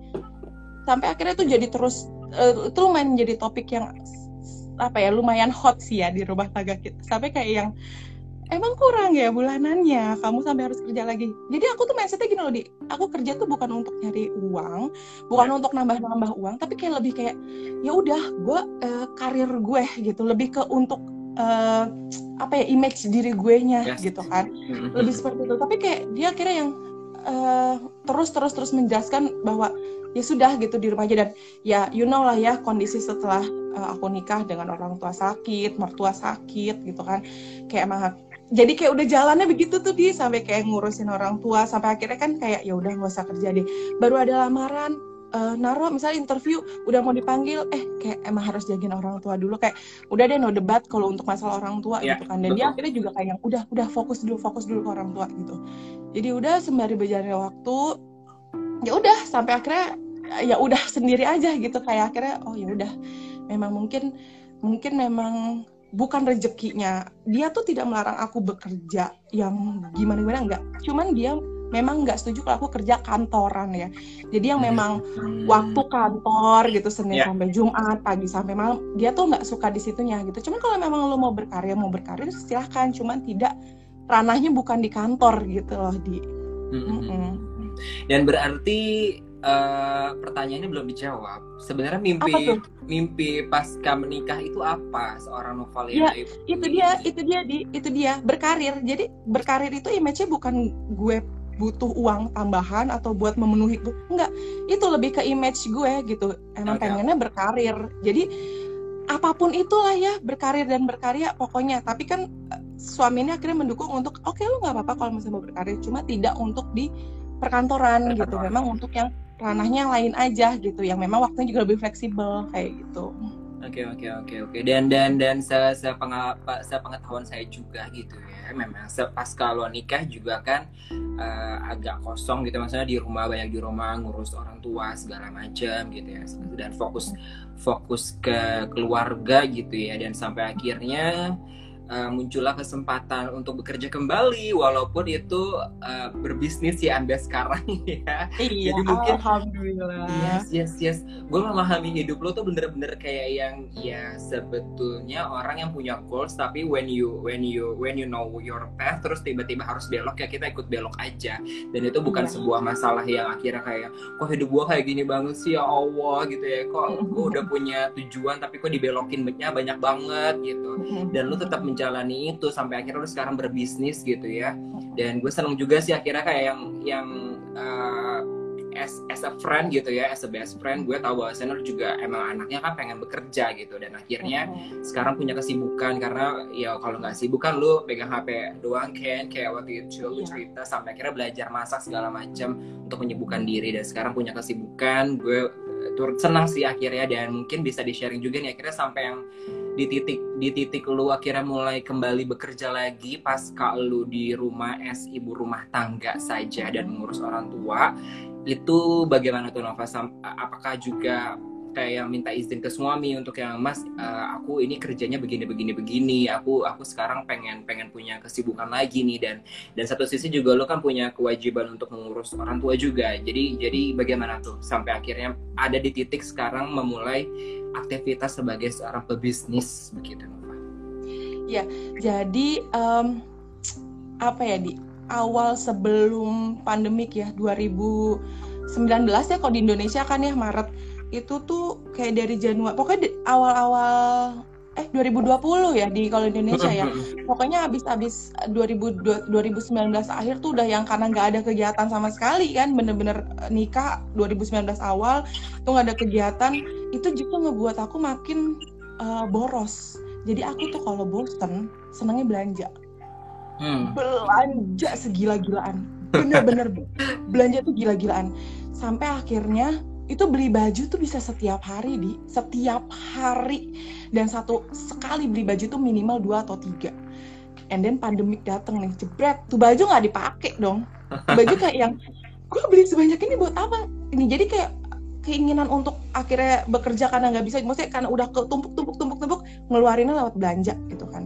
Sampai akhirnya tuh jadi terus uh, itu lumayan menjadi topik yang apa ya lumayan hot sih ya di rumah tangga kita. Sampai kayak yang emang kurang ya bulanannya? Kamu sampai harus kerja lagi. Jadi aku tuh mindsetnya gini loh di. Aku kerja tuh bukan untuk nyari uang bukan ya. untuk nambah-nambah uang tapi kayak lebih kayak ya udah gue uh, karir gue gitu. Lebih ke untuk uh, apa ya image diri gue nya yes. gitu kan. Mm-hmm. lebih seperti itu. Tapi kayak dia akhirnya yang uh, terus terus terus menjelaskan bahwa ya sudah gitu di rumah aja. Dan ya you know lah ya kondisi setelah uh, aku nikah dengan orang tua sakit mertua sakit gitu kan. Kayak emang jadi kayak udah jalannya begitu tuh di sampai kayak ngurusin orang tua. Sampai akhirnya kan kayak ya udah nggak usah kerja deh. Baru ada lamaran uh, naro misalnya interview udah mau dipanggil eh kayak emang harus jagain orang tua dulu. Kayak udah deh no debat kalau untuk masalah orang tua ya, gitu kan. Dan betul. dia akhirnya juga kayak yang udah udah fokus dulu fokus dulu ke orang tua gitu. Jadi udah sembari berjalannya waktu ya udah sampai akhirnya ya udah sendiri aja gitu kayak akhirnya oh ya udah memang mungkin mungkin memang bukan rezekinya dia tuh tidak melarang aku bekerja yang gimana gimana enggak cuman dia memang nggak setuju kalau aku kerja kantoran ya jadi yang memang hmm. waktu kantor gitu senin yeah. sampai jumat pagi sampai malam dia tuh nggak suka di situnya gitu cuman kalau memang lo mau berkarya mau berkarya silahkan cuman tidak ranahnya bukan di kantor gitu loh di mm -hmm. Mm -hmm. dan berarti uh, pertanyaannya belum dijawab. Sebenarnya mimpi mimpi pasca menikah itu apa? Seorang Novalia ya, itu? Itu dia, itu dia di. Itu dia berkarir. Jadi berkarir itu image-nya bukan gue butuh uang tambahan atau buat memenuhi enggak. Itu lebih ke image gue gitu. Emang okay. pengennya berkarir. Jadi apa pun itulah ya berkarir dan berkarya pokoknya. Tapi kan eh, suami ini akhirnya mendukung untuk oke okay, lu nggak apa-apa kalau misalnya mau berkarir. Cuma tidak untuk di perkantoran, perkantoran. Gitu memang untuk yang ranahnya lain aja gitu yang memang waktunya juga lebih fleksibel kayak gitu. Oke okay, oke okay, oke okay, oke. Dan dan dan se sepengetahuan saya juga gitu ya. Memang pas kalau nikah juga kan uh, agak kosong gitu. Maksudnya di rumah banyak di rumah ngurus orang tua segala macam gitu ya. Dan fokus fokus ke keluarga gitu ya. Dan sampai akhirnya uh, muncullah kesempatan untuk bekerja kembali walaupun itu uh, berbisnis ya anda sekarang ya. Iya, jadi mungkin alhamdulillah. Yes yes yes. Gue memahami hidup lo tuh bener-bener kayak yang ya sebetulnya orang yang punya goals tapi when you when you when you know your path terus tiba-tiba harus belok ya kita ikut belok aja. Dan itu bukan yeah. sebuah masalah yang akhirnya kayak kok hidup gue kayak gini banget sih ya Allah gitu ya. Kok gue udah punya tujuan tapi kok dibelokin banyak banget gitu. Dan lu tetap menjalani itu sampai akhirnya lu sekarang berbisnis gitu ya. Dan gue seneng juga sih akhirnya kayak yang yang uh, as, as a friend gitu ya as a best friend gue tahu bahwa lu juga emang anaknya kan pengen bekerja gitu dan akhirnya mm-hmm. sekarang punya kesibukan karena ya kalau nggak sibuk kan lu pegang HP doang kan kayak waktu itu lu yeah. cerita sampai akhirnya belajar masak segala macam untuk menyibukkan diri dan sekarang punya kesibukan gue turut senang sih akhirnya dan mungkin bisa di sharing juga nih akhirnya sampai yang di titik di titik lu akhirnya mulai kembali bekerja lagi pas lu di rumah es ibu rumah tangga saja dan mengurus orang tua itu bagaimana tuh Nova? Apakah juga kayak minta izin ke suami untuk yang mas uh, aku ini kerjanya begini begini begini. Aku aku sekarang pengen pengen punya kesibukan lagi nih. Dan dan satu sisi juga lo kan punya kewajiban untuk mengurus orang tua juga. Jadi jadi bagaimana tuh sampai akhirnya ada di titik sekarang memulai aktivitas sebagai seorang pebisnis begitu Nova? Ya jadi um, apa ya di awal sebelum pandemik ya 2019 ya kalau di Indonesia kan ya Maret. Itu tuh kayak dari Januari pokoknya awal-awal eh 2020 ya di kalau Indonesia ya. Pokoknya habis-habis 2019 akhir tuh udah yang karena nggak ada kegiatan sama sekali kan bener-bener eh, nikah 2019 awal tuh nggak ada kegiatan. Itu juga ngebuat aku makin uh, boros. Jadi aku tuh kalau bosen senangnya belanja hmm. belanja segila-gilaan. Bener-bener belanja tuh gila-gilaan. Sampai akhirnya itu beli baju tuh bisa setiap hari di. Setiap hari. Dan satu sekali beli baju tuh minimal dua atau tiga. And then pandemik dateng nih jebret. Tuh baju nggak dipakai dong. Tuh baju kayak yang gue beli sebanyak ini buat apa? Ini jadi kayak keinginan untuk akhirnya bekerja karena nggak bisa. Maksudnya karena udah ketumpuk tumpuk tumpuk tumpuk ngeluarinnya lewat belanja gitu kan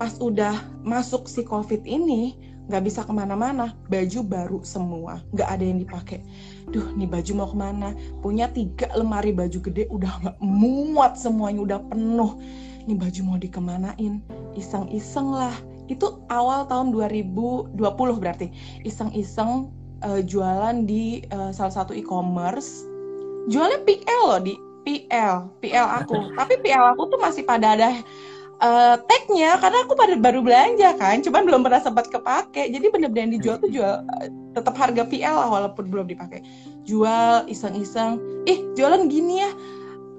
pas udah masuk si covid ini nggak bisa ke mana-mana. Baju baru semua nggak ada yang dipakai. Duh nih baju mau ke mana? Punya tiga lemari baju gede udah nggak muat semuanya udah penuh. Nih baju mau dikemanain? Iseng-iseng lah. Itu awal tahun 2020 berarti. Iseng-iseng uh, jualan di uh, salah satu e-commerce. Jualnya PL loh di PL PL aku. Tapi PL aku tuh masih pada ada uh, tagnya karena aku pada baru belanja kan cuman belum pernah sempat kepake. Jadi bener-bener yang dijual tuh jual uh, tetap harga PL lah walaupun belum dipakai. Jual iseng-iseng. Ih jualan gini ya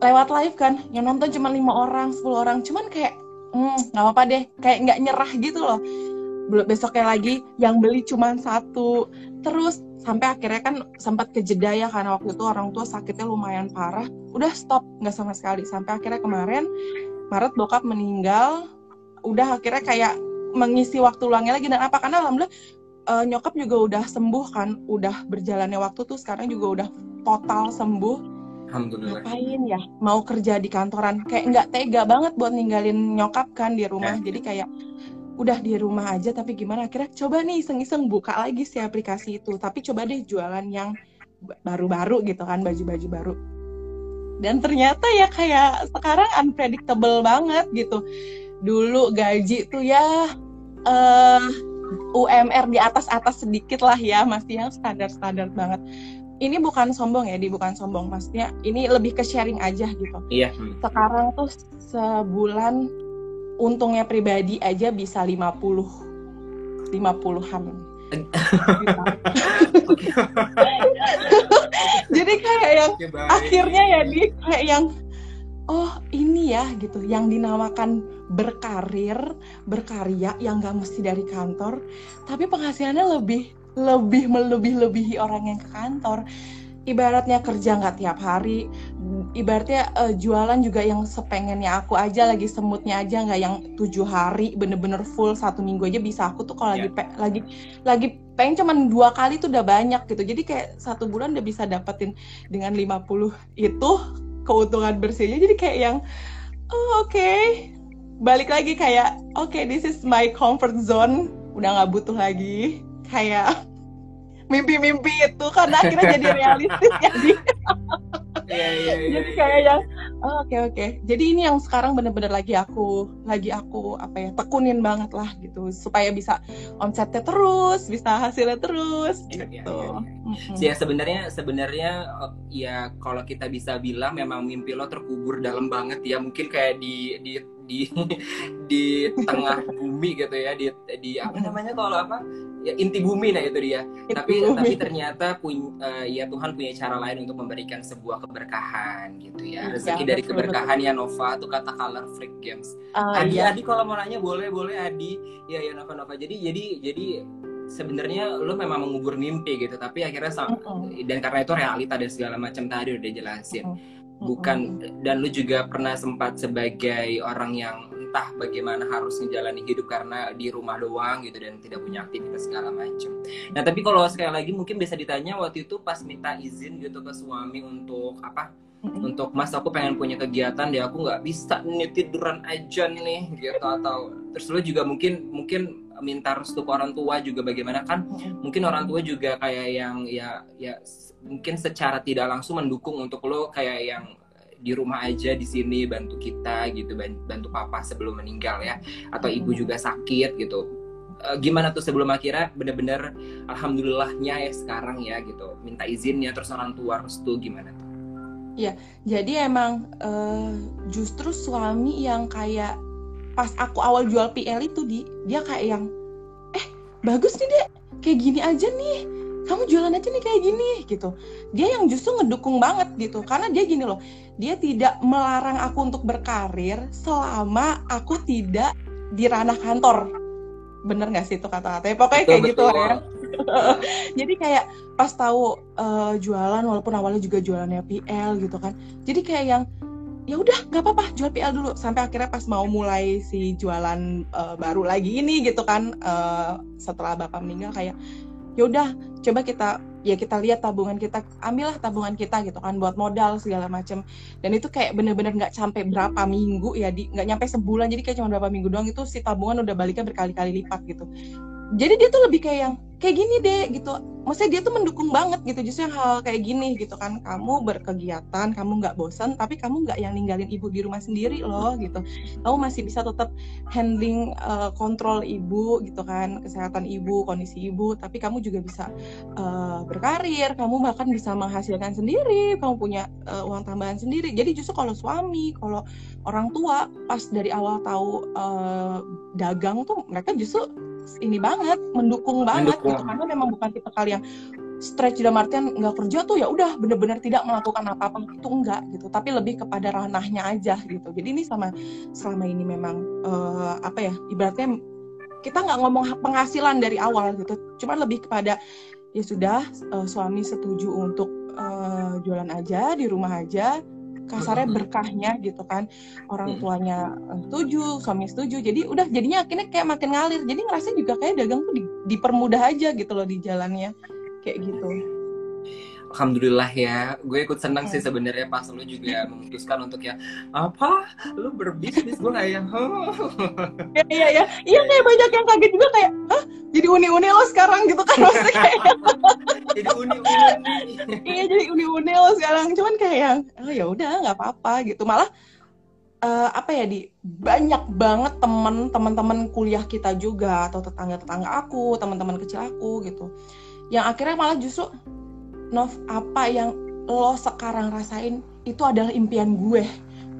lewat live kan. Yang nonton cuma lima orang 10 orang. Cuman kayak hmm nggak apa-apa deh. Kayak nggak nyerah gitu loh. Belum besoknya lagi yang beli cuma satu. Terus sampai akhirnya kan sempat kejeda ya karena waktu itu orang tua sakitnya lumayan parah. Udah stop nggak sama sekali. Sampai akhirnya kemarin Maret bokap meninggal udah akhirnya kayak mengisi waktu luangnya lagi dan apa karena alhamdulillah uh, nyokap juga udah sembuh kan udah berjalannya waktu tuh sekarang juga udah total sembuh Alhamdulillah. Ngapain ya? Mau kerja di kantoran kayak nggak tega banget buat ninggalin nyokap kan di rumah. Eh. Jadi kayak udah di rumah aja tapi gimana akhirnya coba nih iseng-iseng buka lagi si aplikasi itu. Tapi coba deh jualan yang baru-baru gitu kan, baju-baju baru dan ternyata ya kayak sekarang unpredictable banget gitu. Dulu gaji tuh ya uh, eh, UMR di atas atas sedikit lah ya masih yang standar standar banget. Ini bukan sombong ya di bukan sombong. Maksudnya ini lebih ke sharing aja gitu. Iya. Sekarang tuh sebulan untungnya pribadi aja bisa 50 50-an jadi kayak yang okay, akhirnya ya di kayak yang oh ini ya gitu. Yang dinamakan berkarir berkarya yang gak mesti dari kantor tapi penghasilannya lebih lebih melebih lebihi orang yang ke kantor ibaratnya kerja nggak tiap hari ibaratnya uh, jualan juga yang sepengennya aku aja lagi semutnya aja nggak yang tujuh hari bener-bener full satu minggu aja bisa. Aku tuh kalau yeah. lagi pe lagi lagi pengen cuman dua kali tuh udah banyak gitu. Jadi kayak satu bulan udah bisa dapetin dengan 50 itu keuntungan bersihnya. Jadi kayak yang oh, oke. Okay. balik lagi kayak oke okay, this is my comfort zone. Udah nggak butuh lagi. Kayak mimpi-mimpi itu karena akhirnya jadi realistis jadi. Yeah, yeah, yeah, jadi kayak yang oke oh, oke okay, okay. jadi ini yang sekarang bener-bener lagi aku lagi aku apa ya tekunin banget lah gitu. Supaya bisa omsetnya terus bisa hasilnya terus iya, gitu. ya sebenarnya sebenarnya oh, ya kalau kita bisa bilang memang mimpi lo terkubur dalam banget ya. Mungkin kayak di di di di tengah bumi gitu ya di di apa namanya kalau apa ya inti bumi nah itu dia. Inti tapi bumi. tapi ternyata punya uh, ya Tuhan punya cara lain untuk memberikan sebuah keberkahan gitu ya. Iya, rezeki ya, dari keberkahan ya Nova tuh kata color freak games. Uh, Adi ya. Adi kalau mau nanya boleh boleh Adi. Ya ya Nova Nova. Jadi jadi jadi sebenarnya lo memang mengubur mimpi gitu tapi akhirnya uh -uh. dan karena itu realita dan segala macam tadi udah jelasin uh -uh bukan dan lu juga pernah sempat sebagai orang yang entah bagaimana harus menjalani hidup karena di rumah doang gitu dan tidak punya aktivitas segala macam. Nah tapi kalau sekali lagi mungkin bisa ditanya waktu itu pas minta izin gitu ke suami untuk apa? Untuk mas aku pengen punya kegiatan deh aku nggak bisa nih tiduran aja nih gitu atau terus lu juga mungkin mungkin minta restu ke orang tua juga bagaimana kan mungkin orang tua juga kayak yang ya ya mungkin secara tidak langsung mendukung untuk lo kayak yang di rumah aja di sini bantu kita gitu bantu papa sebelum meninggal ya atau ibu juga sakit gitu. Uh, gimana tuh sebelum akhirnya bener-bener alhamdulillahnya ya sekarang ya gitu minta izinnya terus orang tua restu gimana tuh? Ya jadi emang uh, justru suami yang kayak pas aku awal jual PL itu di dia kayak yang eh bagus nih dek kayak gini aja nih kamu jualan aja nih kayak gini gitu. Dia yang justru ngedukung banget gitu. Karena dia gini loh dia tidak melarang aku untuk berkarir selama aku tidak di ranah kantor. Bener nggak sih itu kata-katanya pokoknya betul, kayak gitu betul. gitu ya jadi kayak pas tahu uh, jualan walaupun awalnya juga jualannya PL gitu kan. Jadi kayak yang ya udah nggak apa-apa jual PL dulu. Sampai akhirnya pas mau mulai si jualan uh, baru lagi ini gitu kan uh, setelah bapak meninggal kayak ya udah coba kita ya kita lihat tabungan kita ambillah tabungan kita gitu kan buat modal segala macam dan itu kayak bener-bener nggak -bener sampai berapa minggu ya di. Nggak nyampe sebulan jadi kayak cuma berapa minggu doang itu si tabungan udah baliknya berkali-kali lipat gitu. Jadi dia tuh lebih kayak yang kayak gini deh gitu. Maksudnya dia tuh mendukung banget gitu justru yang hal kayak gini gitu kan. Kamu berkegiatan kamu nggak bosan tapi kamu nggak yang ninggalin ibu di rumah sendiri loh gitu. Kamu masih bisa tetap handling uh, kontrol ibu gitu kan. Kesehatan ibu kondisi ibu tapi kamu juga bisa uh, berkarir. Kamu bahkan bisa menghasilkan sendiri. Kamu punya uh, uang tambahan sendiri. Jadi justru kalau suami kalau orang tua pas dari awal tahu uh, dagang tuh mereka justru ini banget mendukung banget mendukung. gitu karena memang bukan tipe kalian stretch dalam artian nggak kerja tuh ya udah bener-bener tidak melakukan apa-apa itu enggak gitu. Tapi lebih kepada ranahnya aja gitu. Jadi ini sama selama ini memang uh, apa ya ibaratnya kita nggak ngomong penghasilan dari awal gitu. Cuman lebih kepada ya sudah uh, suami setuju untuk uh, jualan aja di rumah aja kasarnya berkahnya gitu kan. Orang tuanya eh, setuju suami setuju. Jadi udah jadinya akhirnya kayak makin ngalir. Jadi ngerasa juga kayak dagang tuh di, dipermudah aja gitu loh di jalannya. Kayak gitu Alhamdulillah ya, gue ikut senang sih sebenarnya pas lu juga memutuskan untuk ya apa, lu berbisnis? Gue kayak yang, oh. iya iya iya, iya kayak banyak yang kaget juga kayak, hah, jadi uni-uni lo sekarang gitu kan maksudnya kayak, jadi uni-uni, iya jadi uni-uni lo sekarang, cuman kayak yang, oh ya udah nggak apa-apa gitu, malah uh, apa ya di banyak banget temen teman-teman kuliah kita juga atau tetangga-tetangga aku, teman-teman kecil aku gitu, yang akhirnya malah justru Nov apa yang lo sekarang rasain itu adalah impian gue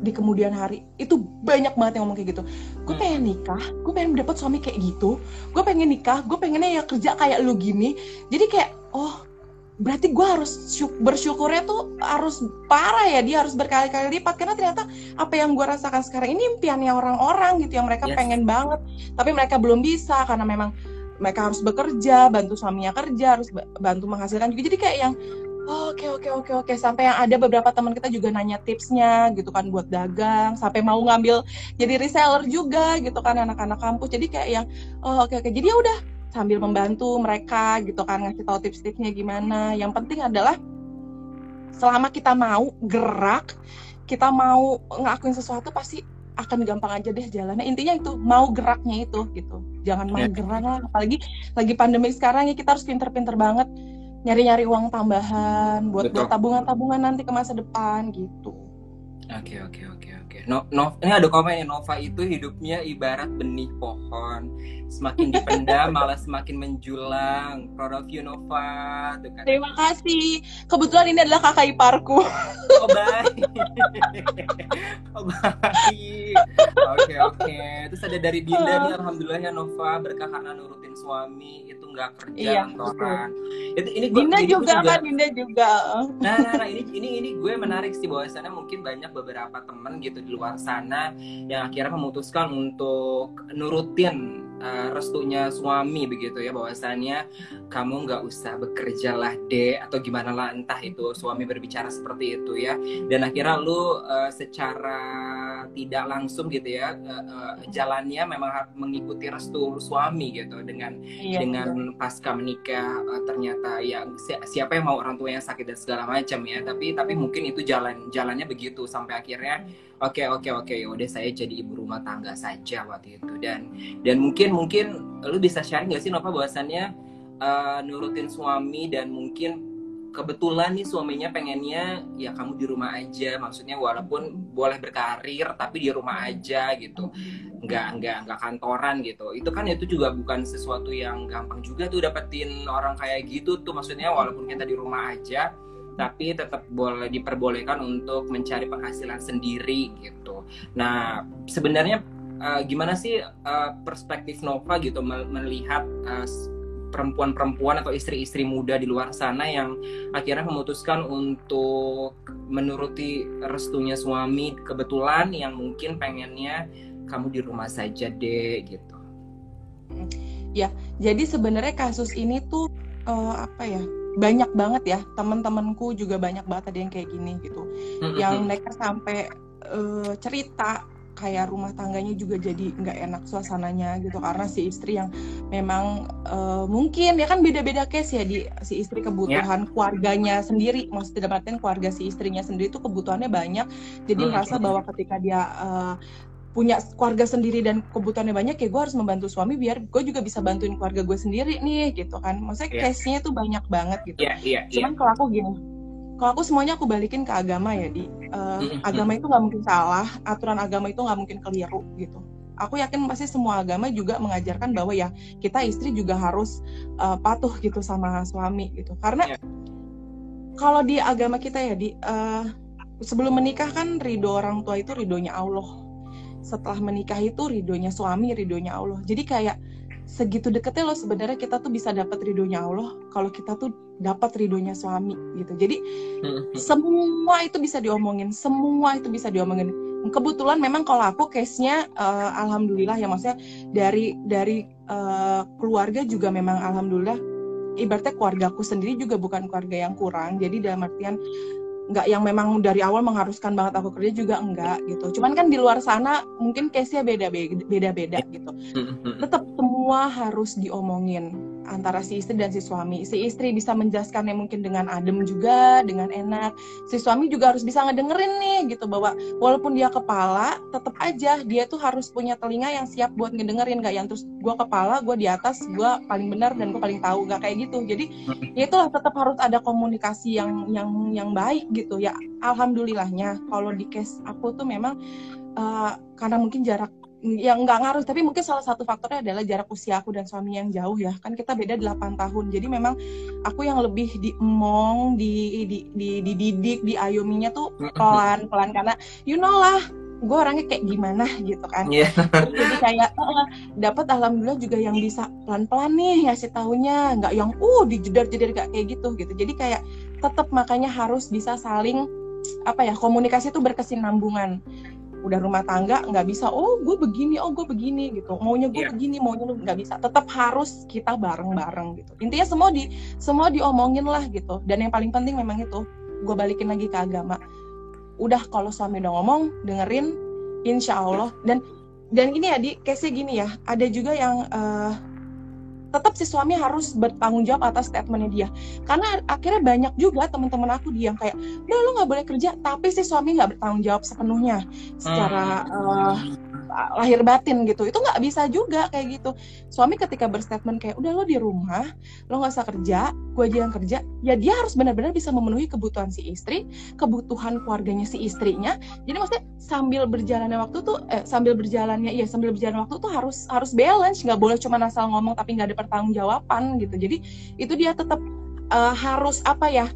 di kemudian hari. Itu banyak banget yang ngomong kayak gitu. Gue hmm. pengen nikah gue pengen dapet suami kayak gitu. Gue pengen nikah gue pengennya ya kerja kayak lu gini. Jadi kayak oh berarti gue harus bersyukurnya tuh harus parah ya dia harus berkali-kali lipat. Karena ternyata apa yang gue rasakan sekarang ini impiannya orang-orang gitu yang mereka yes. pengen banget. Tapi mereka belum bisa karena memang mereka harus bekerja bantu suaminya kerja harus bantu menghasilkan juga. Jadi kayak yang oke oke oke oke. Sampai yang ada beberapa teman kita juga nanya tipsnya gitu kan buat dagang sampai mau ngambil jadi reseller juga gitu kan anak-anak kampus. Jadi kayak yang oh, oke oke. Jadi ya udah sambil membantu mereka gitu kan ngasih tahu tips-tipsnya gimana. Yang penting adalah selama kita mau gerak kita mau ngelakuin sesuatu pasti akan gampang aja deh jalannya. Intinya itu mau geraknya itu gitu. Jangan mageran lah apalagi lagi pandemi sekarang ya kita harus pinter-pinter banget nyari-nyari uang tambahan buat buat tabungan-tabungan nanti ke masa depan gitu. Oke okay, oke okay, oke okay, oke no, no ini ada komen ya Nova itu hidupnya ibarat benih pohon. Semakin dipendam malah semakin menjulang. Proud of you Nova. Tuh kan. terima kasih. Kebetulan ini adalah kakak iparku. Oh baik. Oh baik. Oke oke. Terus ada dari Dinda nih alhamdulillah ya Nova berkah karena nurutin suami. Itu nggak kerja iya, kantoran itu ini gue Dinda juga, juga kan Dinda juga. Nah, nah nah ini ini ini gue menarik sih bahwasannya mungkin banyak beberapa temen gitu di luar sana yang akhirnya memutuskan untuk nurutin uh, restunya suami begitu ya bahwasannya kamu nggak usah bekerja lah deh atau gimana lah entah itu suami berbicara seperti itu ya. Dan akhirnya lu uh, secara tidak langsung gitu ya uh, uh, jalannya memang mengikuti restu suami gitu dengan iya, dengan pasca menikah uh, ternyata ya si siapa yang mau orang tua yang sakit dan segala macam ya. Tapi tapi mungkin itu jalan jalannya begitu sampai akhirnya oke oke oke. Ya udah saya jadi ibu rumah tangga saja waktu itu. Dan dan mungkin mungkin lu bisa sharing gak sih Nova bahwasannya uh, nurutin suami dan mungkin kebetulan nih suaminya pengennya ya kamu di rumah aja. Maksudnya walaupun boleh berkarir tapi di rumah aja gitu. Nggak nggak nggak kantoran gitu. Itu kan itu juga bukan sesuatu yang gampang juga tuh dapetin orang kayak gitu tuh. Maksudnya walaupun kita di rumah aja tapi tetap boleh diperbolehkan untuk mencari penghasilan sendiri gitu. Nah, sebenarnya uh, gimana sih uh, perspektif Nova gitu melihat uh, perempuan-perempuan atau istri-istri muda di luar sana yang akhirnya memutuskan untuk menuruti restunya suami kebetulan yang mungkin pengennya kamu di rumah saja deh gitu. Ya, jadi sebenarnya kasus ini tuh uh, apa ya? Banyak banget ya teman-temanku juga banyak banget ada yang kayak gini gitu mm-hmm. yang mereka sampai uh, cerita kayak rumah tangganya juga jadi nggak enak suasananya gitu karena si istri yang memang uh, mungkin ya kan beda-beda case ya di si istri kebutuhan yeah. keluarganya sendiri maksudnya dalam artian keluarga si istrinya sendiri itu kebutuhannya banyak jadi hmm. merasa bahwa ketika dia uh, punya keluarga sendiri dan kebutuhannya banyak ya gue harus membantu suami biar gue juga bisa bantuin keluarga gue sendiri nih gitu kan. Maksudnya yeah. case-nya tuh banyak banget gitu. Yeah, yeah, cuman yeah. kalau aku gini kalau aku semuanya aku balikin ke agama ya di. Uh, agama itu nggak mungkin salah aturan agama itu nggak mungkin keliru gitu. Aku yakin pasti semua agama juga mengajarkan bahwa ya kita istri juga harus uh, patuh gitu sama suami gitu. Karena yeah. kalau di agama kita ya di uh, sebelum menikah kan ridho orang tua itu ridhonya Allah setelah menikah itu ridhonya suami ridhonya Allah. Jadi kayak segitu deketnya loh sebenarnya kita tuh bisa dapat ridhonya Allah kalau kita tuh dapat ridhonya suami gitu. Jadi hmm. semua itu bisa diomongin semua itu bisa diomongin. Kebetulan memang kalau aku case-nya uh, alhamdulillah ya maksudnya dari dari uh, keluarga juga memang alhamdulillah. Ibaratnya keluarga aku sendiri juga bukan keluarga yang kurang jadi dalam artian nggak yang memang dari awal mengharuskan banget aku kerja juga enggak gitu. Cuman kan di luar sana mungkin case-nya beda-beda beda gitu. Tetap semua harus diomongin antara si istri dan si suami. Si istri bisa menjelaskannya mungkin dengan adem juga, dengan enak. Si suami juga harus bisa ngedengerin nih gitu bahwa walaupun dia kepala, tetap aja dia tuh harus punya telinga yang siap buat ngedengerin gak yang terus gue kepala, gue di atas, gue paling benar dan gue paling tahu gak kayak gitu. Jadi ya itulah tetap harus ada komunikasi yang yang yang baik gitu ya. Alhamdulillahnya kalau di case aku tuh memang uh, karena mungkin jarak yang nggak ngaruh tapi mungkin salah satu faktornya adalah jarak usia aku dan suami yang jauh ya. Kan kita beda 8 tahun. Jadi memang aku yang lebih diemong di di di dididik diayominya tuh pelan pelan karena you know lah gue orangnya kayak gimana gitu kan. Yeah. jadi kayak uh, dapat alhamdulillah juga yang bisa pelan pelan nih ngasih tahunya nggak yang uh dijedar jedar gak kayak gitu gitu. Jadi kayak tetap makanya harus bisa saling apa ya komunikasi itu berkesinambungan udah rumah tangga nggak bisa oh gue begini oh gue begini gitu. Maunya gue yeah. begini maunya lu nggak bisa. Tetap harus kita bareng bareng gitu. Intinya semua di semua diomongin lah gitu. Dan yang paling penting memang itu gue balikin lagi ke agama. Udah kalau suami udah ngomong dengerin insya Allah. Dan dan ini ya di case gini ya. Ada juga yang uh, tetap si suami harus bertanggung jawab atas statementnya dia. Karena akhirnya banyak juga teman-teman aku dia yang kayak udah lo nggak boleh kerja tapi si suami nggak bertanggung jawab sepenuhnya secara uh, lahir batin gitu itu nggak bisa juga kayak gitu. Suami ketika berstatement kayak udah lo di rumah lo nggak usah kerja gue aja yang kerja ya dia harus benar-benar bisa memenuhi kebutuhan si istri kebutuhan keluarganya si istrinya. Jadi maksudnya sambil berjalannya waktu tuh eh, sambil berjalannya iya sambil berjalan waktu tuh harus harus balance. Nggak boleh cuma asal ngomong tapi nggak ada pertanggungjawaban gitu. Jadi itu dia tetap uh, harus apa ya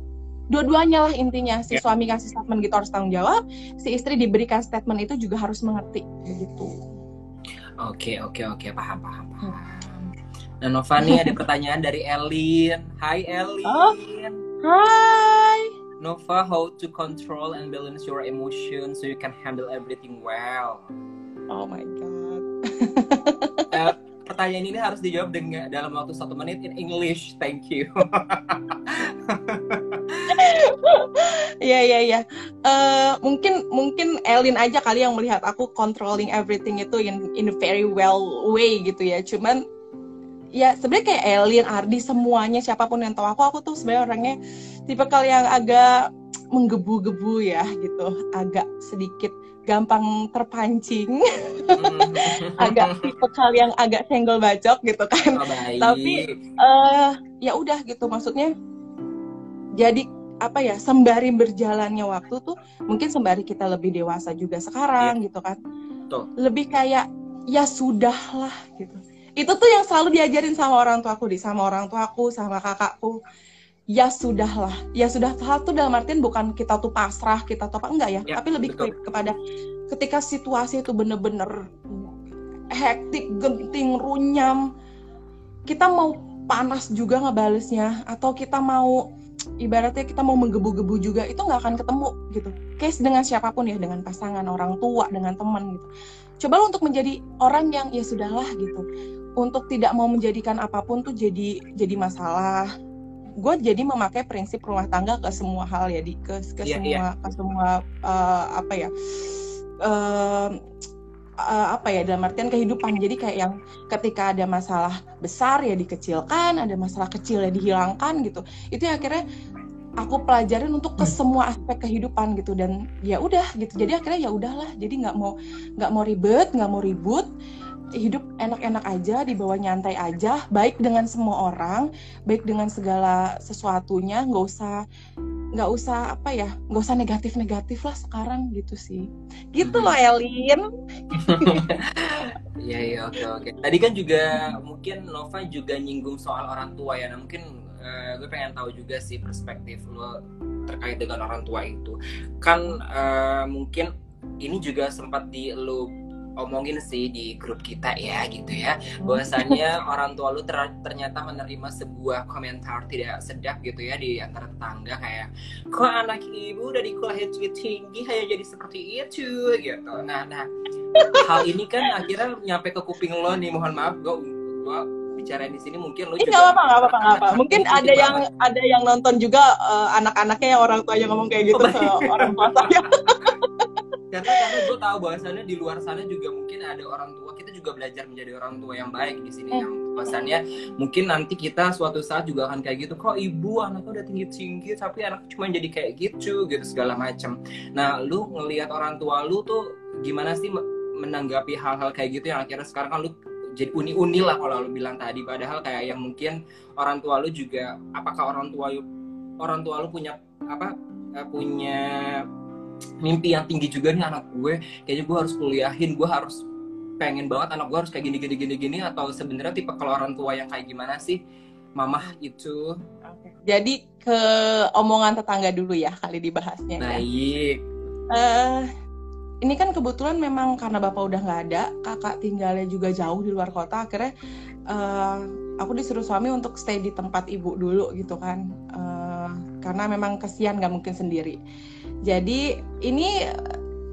dua-duanya lah intinya. Si yeah. suami kasih statement gitu harus tanggung jawab si istri diberikan statement itu juga harus mengerti. Begitu. Oke okay, oke okay, oke. Okay. paham paham. Paham nah Nova nih ada pertanyaan dari Elin. Hai Elin. Oh. Hai. Nova how to control and balance your emotions so you can handle everything well? Oh my god. Uh, pertanyaan ini harus dijawab dengan dalam waktu satu menit in English. Thank you Iya iya iya. Uh, mungkin mungkin Elin aja kali yang melihat aku controlling everything itu in in a very well way gitu ya. Cuman ya sebenarnya kayak Elin, Ardi semuanya siapa pun yang tahu aku aku tuh sebenarnya orangnya tipe kali yang agak menggebu-gebu ya gitu, agak sedikit gampang terpancing, hmm. agak tipe kali yang agak senggol bacok gitu kan. Oh, Tapi uh, ya udah gitu maksudnya jadi apa ya sembari berjalannya waktu tuh mungkin sembari kita lebih dewasa juga sekarang yeah. gitu kan. Tuh. lebih kayak ya sudahlah gitu. Itu tuh yang selalu diajarin sama orang tuaku di sama orang tuaku sama kakakku. Ya sudahlah. Ya sudah satu dalam artian bukan kita tuh pasrah kita tuh apa enggak ya, ya tapi lebih ke, kepada ketika situasi itu bener-bener hektik genting runyam kita mau panas juga ngebalesnya atau kita mau ibaratnya kita mau menggebu-gebu juga itu nggak akan ketemu gitu. Case dengan siapa pun ya dengan pasangan orang tua dengan teman gitu. Coba untuk menjadi orang yang ya sudahlah gitu. Untuk tidak mau menjadikan apa pun tuh jadi jadi masalah. Gue jadi memakai prinsip rumah tangga ke semua hal ya di. Ke ke yeah, semua yeah. ke semua uh, apa ya uh, uh, apa ya dalam artian kehidupan. Jadi kayak yang ketika ada masalah besar ya dikecilkan ada masalah kecil ya dihilangkan gitu. Itu yang akhirnya aku pelajarin untuk ke hmm. semua aspek kehidupan gitu. Dan ya udah gitu. Jadi akhirnya ya udahlah. Jadi nggak mau nggak mau ribet nggak mau ribut. Hidup enak-enak aja dibawa nyantai aja. Baik dengan semua orang baik dengan segala sesuatunya. Nggak usah nggak usah apa ya nggak usah negatif-negatif lah sekarang gitu sih. Gitu loh hmm. Elin. Iya iya oke oke. Tadi kan juga mungkin Nova juga nyinggung soal orang tua ya. Nah mungkin uh, gue pengen tahu juga sih perspektif lo terkait dengan orang tua itu. Kan uh, mungkin ini juga sempat di lo omongin sih di grup kita ya gitu ya. Bahwasannya orang tua lu ter ternyata menerima sebuah komentar tidak sedap gitu ya di antara tetangga kayak kok anak ibu udah dikulahin tinggi hanya jadi seperti itu gitu. Nah nah hal ini kan akhirnya nyampe ke kuping lo nih mohon maaf gue gue bicara di sini mungkin lo juga apa nggak apa nggak apa mungkin ada yang ada yang nonton juga uh, anak-anaknya yang orang tuanya ngomong kayak gitu oh, ke orang tua saya karena karena gue tahu bahwasannya di luar sana juga mungkin ada orang tua kita juga belajar menjadi orang tua yang baik di sini yang bahwasannya mungkin nanti kita suatu saat juga akan kayak gitu kok ibu anaknya udah tinggi tinggi tapi anak cuma jadi kayak gitu gitu segala macam nah lu ngelihat orang tua lu tuh gimana sih menanggapi hal-hal kayak gitu yang akhirnya sekarang kan lu jadi uni-uni lah kalau lu bilang tadi. Padahal kayak yang mungkin orang tua lu juga apakah orang tua lu orang tua lu punya apa eh, punya mimpi yang tinggi juga nih anak gue. Kayaknya gue harus kuliahin gue harus pengen banget anak gue harus kayak gini gini gini gini atau sebenarnya tipe kalau orang tua yang kayak gimana sih? Mamah itu. Jadi ke omongan tetangga dulu ya kali dibahasnya ya. baik. Ya. uh, ini kan kebetulan memang karena bapak udah nggak ada kakak tinggalnya juga jauh di luar kota akhirnya uh, aku disuruh suami untuk stay di tempat ibu dulu gitu kan. Uh, karena memang kesian nggak mungkin sendiri jadi ini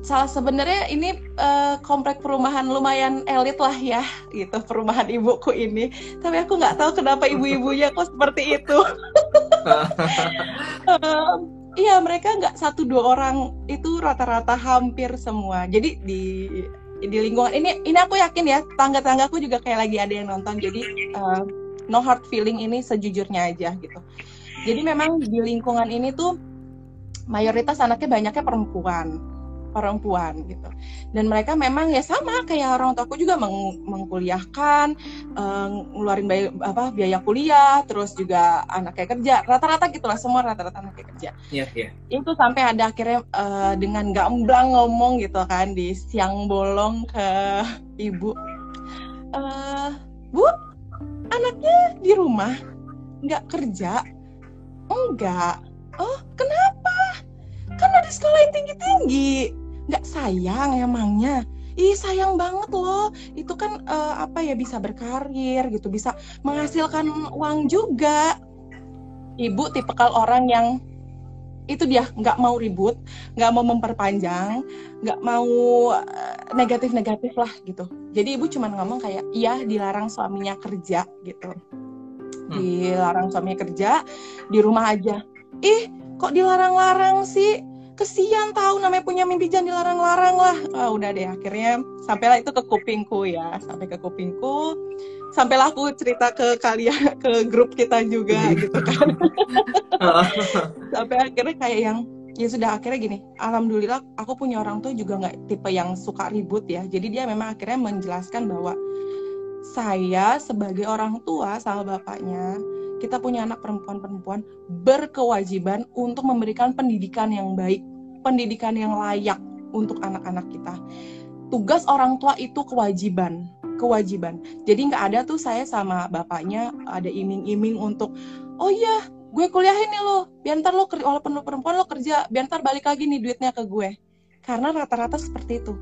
salah sebenarnya ini uh, komplek perumahan lumayan elit lah ya gitu perumahan ibuku ini. Tapi aku nggak tahu kenapa ibu-ibunya kok seperti itu. Uh, iya mereka nggak satu dua orang itu rata-rata hampir semua. Jadi di di lingkungan ini ini aku yakin ya tangga-tanggaku juga kayak lagi ada yang nonton. Jadi uh, no hard feeling ini sejujurnya aja gitu. Jadi memang di lingkungan ini tuh mayoritas anaknya banyaknya perempuan perempuan gitu. Dan mereka memang ya sama kayak orang tuaku juga meng mengkuliahkan uh, ngeluarin biaya, apa biaya kuliah terus juga anaknya kerja. Rata-rata gitulah semua rata-rata anaknya kerja. Yeah, yeah. itu sampai ada akhirnya uh, dengan gamblang ngomong gitu kan di siang bolong ke ibu. Uh, bu anaknya di rumah? Nggak kerja? Enggak oh kenapa kan ada sekolah yang tinggi tinggi nggak sayang emangnya Ih sayang banget loh, itu kan uh, apa ya bisa berkarir gitu, bisa menghasilkan uang juga. Ibu tipikal orang yang itu dia nggak mau ribut, nggak mau memperpanjang, nggak mau uh, negatif-negatif lah gitu. Jadi ibu cuma ngomong kayak iya dilarang suaminya kerja gitu, hmm. dilarang suaminya kerja di rumah aja ih kok dilarang-larang sih? Kesian tahu namanya punya mimpi jangan dilarang-larang lah. Oh, udah deh akhirnya sampailah itu ke kupingku ya sampai ke kupingku. Sampailah aku cerita ke kalian ke grup kita juga gitu kan. Sampai akhirnya kayak yang ya sudah akhirnya gini. Alhamdulillah aku punya orang tua juga nggak tipe yang suka ribut ya. Jadi dia memang akhirnya menjelaskan bahwa saya sebagai orang tua sama bapaknya kita punya anak perempuan-perempuan berkewajiban untuk memberikan pendidikan yang baik, pendidikan yang layak untuk anak-anak kita. Tugas orang tua itu kewajiban, kewajiban. Jadi nggak ada tuh saya sama bapaknya ada iming-iming untuk, oh iya, gue kuliahin nih lo, biar ntar lo walaupun lo perempuan lo kerja, biar ntar balik lagi nih duitnya ke gue. Karena rata-rata seperti itu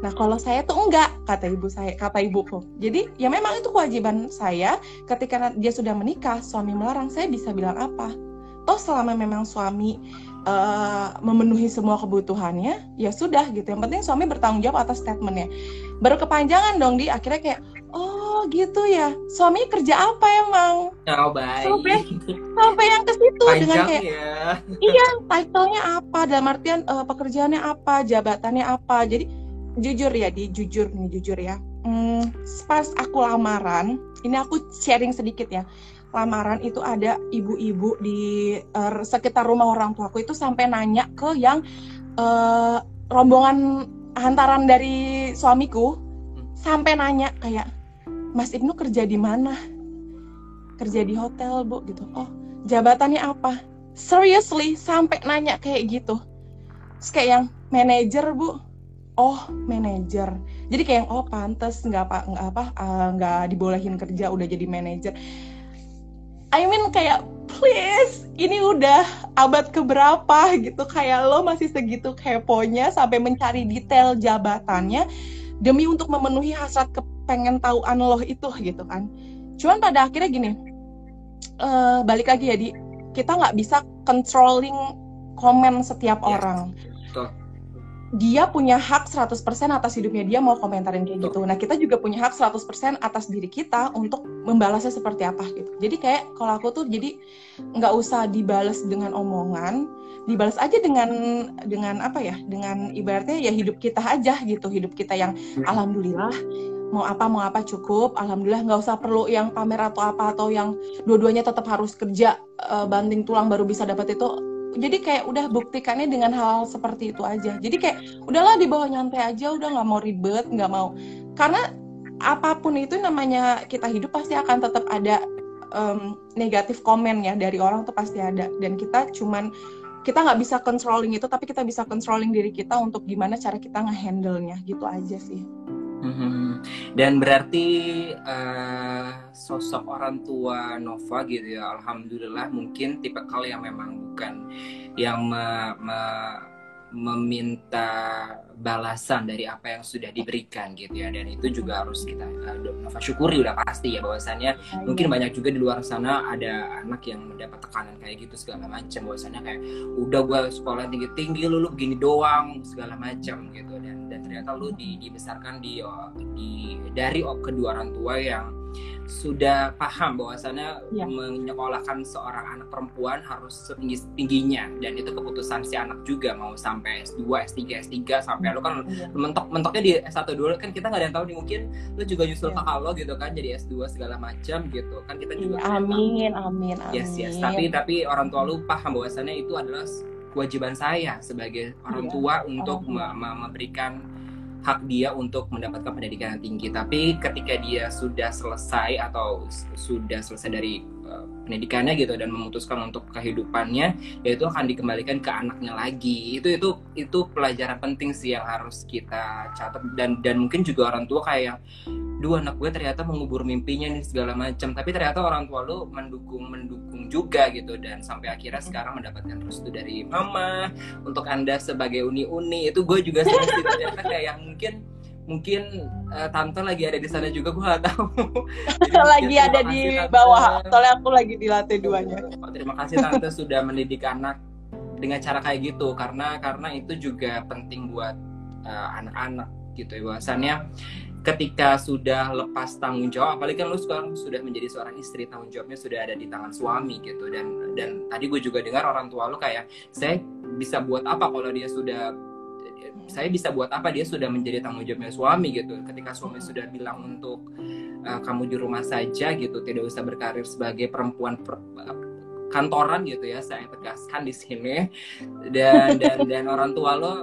Nah, kalau saya tuh enggak, kata ibu saya, kata ibuku. Jadi, ya memang itu kewajiban saya ketika dia sudah menikah, suami melarang, saya bisa bilang apa? Toh selama memang suami uh, memenuhi semua kebutuhannya, ya sudah gitu. Yang penting suami bertanggung jawab atas statementnya. Baru kepanjangan dong di akhirnya kayak, oh gitu ya suami kerja apa emang oh baik sampai sampai yang ke situ dengan kayak ya. iya title-nya apa dalam artian uh, pekerjaannya apa jabatannya apa jadi jujur ya di jujur nih jujur ya. Hmm, pas aku lamaran ini aku sharing sedikit ya. Lamaran itu ada ibu-ibu di uh, sekitar rumah orang tuaku itu sampai nanya ke yang uh, rombongan hantaran dari suamiku. Sampai nanya kayak Mas Ibnu kerja di mana? Kerja di hotel bu gitu. Oh jabatannya apa? Seriously sampai nanya kayak gitu. Terus kayak yang manajer bu oh manajer. Jadi kayak oh pantas nggak apa nggak apa uh, nggak dibolehin kerja udah jadi manajer. I mean kayak please ini udah abad keberapa gitu. Kayak lo masih segitu keponya sampai mencari detail jabatannya demi untuk memenuhi hasrat kepengen tahuan lo itu gitu kan. Cuman pada akhirnya gini uh, balik lagi ya di. Kita nggak bisa controlling komen setiap yeah. orang dia punya hak 100% atas hidupnya dia mau komentarin kayak gitu. Nah, kita juga punya hak 100% atas diri kita untuk membalasnya seperti apa gitu. Jadi kayak kalau aku tuh jadi nggak usah dibalas dengan omongan, dibalas aja dengan dengan apa ya? Dengan ibaratnya ya hidup kita aja gitu, hidup kita yang hmm. alhamdulillah mau apa mau apa cukup alhamdulillah nggak usah perlu yang pamer atau apa atau yang dua-duanya tetap harus kerja uh, banting tulang baru bisa dapat itu jadi kayak udah buktikannya dengan hal, -hal seperti itu aja. Jadi kayak udahlah di bawah nyantai aja udah nggak mau ribet nggak mau. Karena apa pun itu namanya kita hidup pasti akan tetap ada um, negatif komen ya dari orang tuh pasti ada. Dan kita cuman kita nggak bisa controlling itu tapi kita bisa controlling diri kita untuk gimana cara kita ngehandle nya gitu aja sih Hmm. Dan berarti uh, sosok orang tua Nova gitu ya, alhamdulillah mungkin tipe kali yang memang bukan yang me, me, meminta balasan dari apa yang sudah diberikan gitu ya dan itu juga harus kita uh, syukuri udah pasti ya bahwasannya ya, mungkin ya. banyak juga di luar sana ada anak yang mendapat tekanan kayak gitu segala macam bahwasannya kayak udah gue sekolah tinggi tinggi lu, lu begini doang segala macam gitu dan dan ternyata lu di, dibesarkan di, di dari kedua orang tua yang sudah paham bahwasannya ya. menyekolahkan seorang anak perempuan harus setinggi tingginya dan itu keputusan si anak juga mau sampai S2, S3, S3 sampai lu kan ya. mentok mentoknya di S1 dulu kan kita nggak ada yang tahu nih mungkin lu juga nyusul ya. kakak lo gitu kan jadi S2 segala macam gitu kan kita juga ya, amin, amin amin yes yes tapi tapi orang tua lu paham bahwasannya itu adalah kewajiban saya sebagai orang iya, tua untuk memberikan hak dia untuk mendapatkan pendidikan yang tinggi. Tapi ketika dia sudah selesai atau sudah selesai dari pendidikannya gitu dan memutuskan untuk kehidupannya, ya itu akan dikembalikan ke anaknya lagi. Itu itu itu pelajaran penting sih yang harus kita catat. Dan dan mungkin juga orang tua kayak dua anak gue ternyata mengubur mimpinya nih segala macam. Tapi ternyata orang tua lu mendukung mendukung juga gitu. Dan sampai akhirnya sekarang mendapatkan restu dari mama untuk anda sebagai uni-uni. Itu gue juga sering ternyata kayak mungkin mungkin uh, tante lagi ada di sana juga gue gak tahu. Jadi, lagi ada di tante. bawah. Soalnya aku lagi di lantai duanya. oh, terima kasih tante sudah mendidik anak dengan cara kayak gitu. Karena karena itu juga penting buat eh, anak-anak uh, gitu ya bahwasannya ketika sudah lepas tanggung jawab apalagi kan lu sekarang sudah menjadi seorang istri tanggung jawabnya sudah ada di tangan suami gitu. Dan dan tadi gue juga dengar orang tua lu kayak saya bisa buat apa kalau dia sudah saya bisa buat apa? Dia sudah menjadi tanggung jawabnya suami gitu. Ketika suami sudah bilang untuk uh, kamu di rumah saja gitu tidak usah berkarir sebagai perempuan per, kantoran gitu ya saya tegaskan di sini. Dan dan dan orang tua lo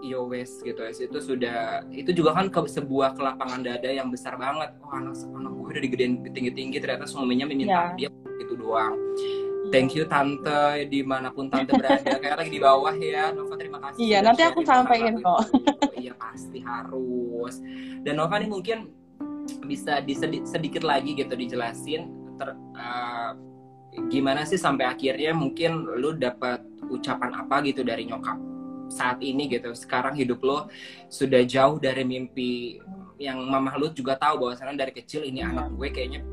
yo wes gitu. Ya itu sudah itu juga kan ke sebuah kelapangan dada yang besar banget. Oh anak anak gue udah digedein tinggi tinggi ternyata suaminya meminta yeah. dia itu doang thank you tante di mana pun tante berada. Kayak lagi di bawah ya Nova terima kasih iya nanti aku sampaikan kok. iya pasti harus. Dan Nova nih mungkin bisa disedi sedikit lagi gitu dijelasin ter, uh, gimana sih sampai akhirnya mungkin lu dapat ucapan apa gitu dari nyokap saat ini gitu. Sekarang hidup lo sudah jauh dari mimpi yang mama lu juga tahu bahwa bahwasannya dari kecil ini anak gue kayaknya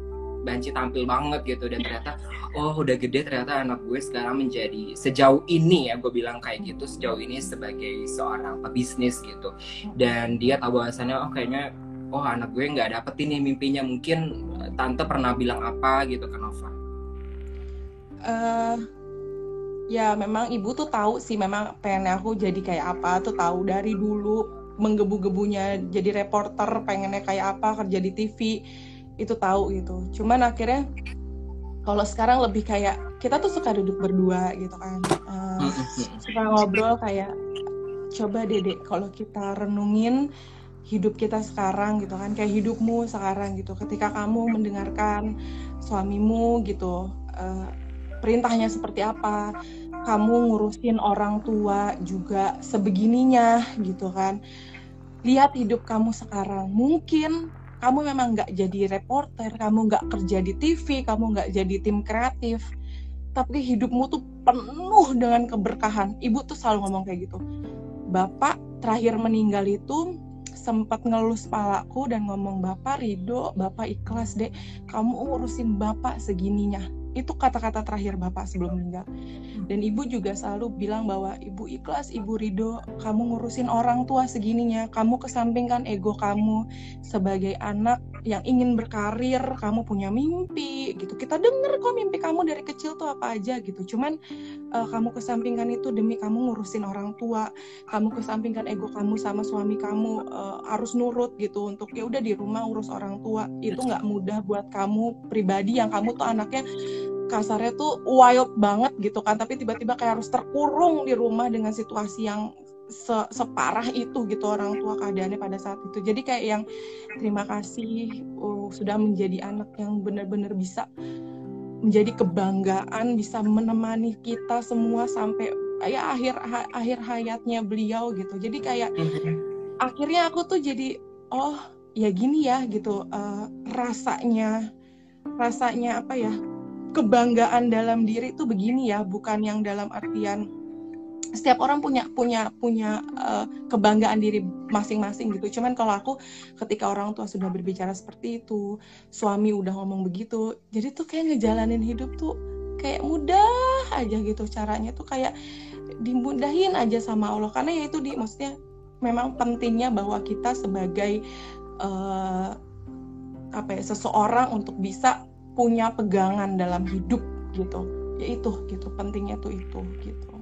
banci tampil banget gitu. Dan ternyata oh udah gede ternyata anak gue sekarang menjadi sejauh ini ya gue bilang kayak gitu sejauh ini sebagai seorang pebisnis gitu. Dan dia tahu bahwasannya oh kayaknya oh anak gue nggak dapet ini mimpinya. Mungkin eh, tante pernah bilang apa gitu ke Nova? Uh, ya memang ibu tuh tahu sih memang pengen aku jadi kayak apa. Tuh tahu dari dulu menggebu-gebunya jadi reporter pengennya kayak apa kerja di TV itu tahu gitu. Cuman akhirnya kalau sekarang lebih kayak kita tuh suka duduk berdua gitu kan. Uh, suka ngobrol kayak coba dedek kalau kita renungin hidup kita sekarang gitu kan. Kayak hidupmu sekarang gitu. Ketika kamu mendengarkan suamimu gitu uh, perintahnya seperti apa kamu ngurusin orang tua juga sebegininya gitu kan. Lihat hidup kamu sekarang. Mungkin kamu memang nggak jadi reporter kamu nggak kerja di TV kamu nggak jadi tim kreatif. Tapi hidupmu tuh penuh dengan keberkahan. Ibu tuh selalu ngomong kayak gitu. Bapak terakhir meninggal itu sempat ngelus palaku dan ngomong bapak ridho bapak ikhlas deh. Kamu urusin bapak segininya itu kata-kata terakhir bapak sebelum meninggal. Dan ibu juga selalu bilang bahwa ibu ikhlas ibu ridho kamu ngurusin orang tua segininya. Kamu kesampingkan ego kamu sebagai anak yang ingin berkarir kamu punya mimpi gitu. Kita denger kok mimpi kamu dari kecil tuh apa aja gitu. Cuman uh, kamu kesampingkan itu demi kamu ngurusin orang tua kamu kesampingkan ego kamu sama suami kamu uh, harus nurut gitu untuk ya udah di rumah urus orang tua. Itu nggak mudah buat kamu pribadi yang kamu tuh anaknya kasarnya tuh wild banget gitu kan tapi tiba-tiba kayak harus terkurung di rumah dengan situasi yang se separah itu gitu orang tua keadaannya pada saat itu. Jadi kayak yang terima kasih uh, sudah menjadi anak yang benar-benar bisa menjadi kebanggaan bisa menemani kita semua sampai ya akhir ha, akhir hayatnya beliau gitu. Jadi kayak mm-hmm. akhirnya aku tuh jadi oh ya gini ya gitu. Uh, rasanya rasanya apa ya kebanggaan dalam diri itu begini ya, bukan yang dalam artian setiap orang punya punya punya uh, kebanggaan diri masing-masing gitu. Cuman kalau aku ketika orang tua sudah berbicara seperti itu, suami udah ngomong begitu, jadi tuh kayak ngejalanin hidup tuh kayak mudah aja gitu caranya tuh kayak dimudahin aja sama Allah karena ya itu di maksudnya memang pentingnya bahwa kita sebagai uh, apa ya seseorang untuk bisa punya pegangan dalam hidup gitu ya itu gitu pentingnya tuh itu gitu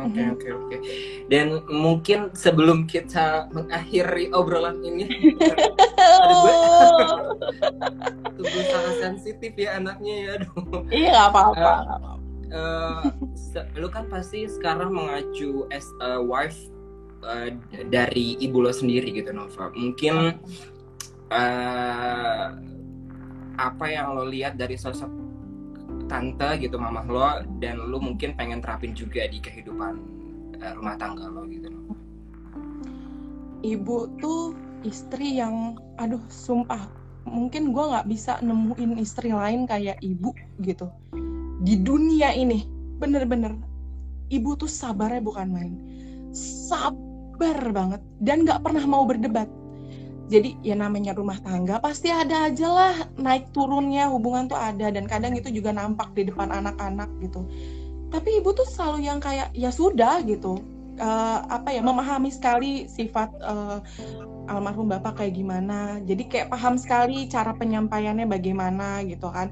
Oke okay, oke okay, oke. Okay. Dan mungkin sebelum kita mengakhiri obrolan ini, ada gue, tubuh sangat sensitif ya anaknya ya, aduh. Iya apa-apa. Uh, uh, lu kan pasti sekarang mengacu as a wife uh, dari ibu lo sendiri gitu Nova. Mungkin uh, apa yang lo lihat dari sosok tante gitu mamah lo dan lo mungkin pengen terapin juga di kehidupan uh, rumah tangga lo gitu. Ibu tuh istri yang aduh sumpah mungkin gue nggak bisa nemuin istri lain kayak ibu gitu. Di dunia ini bener-bener ibu tuh sabarnya bukan main. Sabar banget dan nggak pernah mau berdebat jadi ya namanya rumah tangga pasti ada aja lah naik turunnya hubungan tuh ada dan kadang itu juga nampak di depan anak-anak gitu. Tapi ibu tuh selalu yang kayak ya sudah gitu. Uh, apa ya memahami sekali sifat uh, almarhum bapak kayak gimana. Jadi kayak paham sekali cara penyampaiannya bagaimana gitu kan.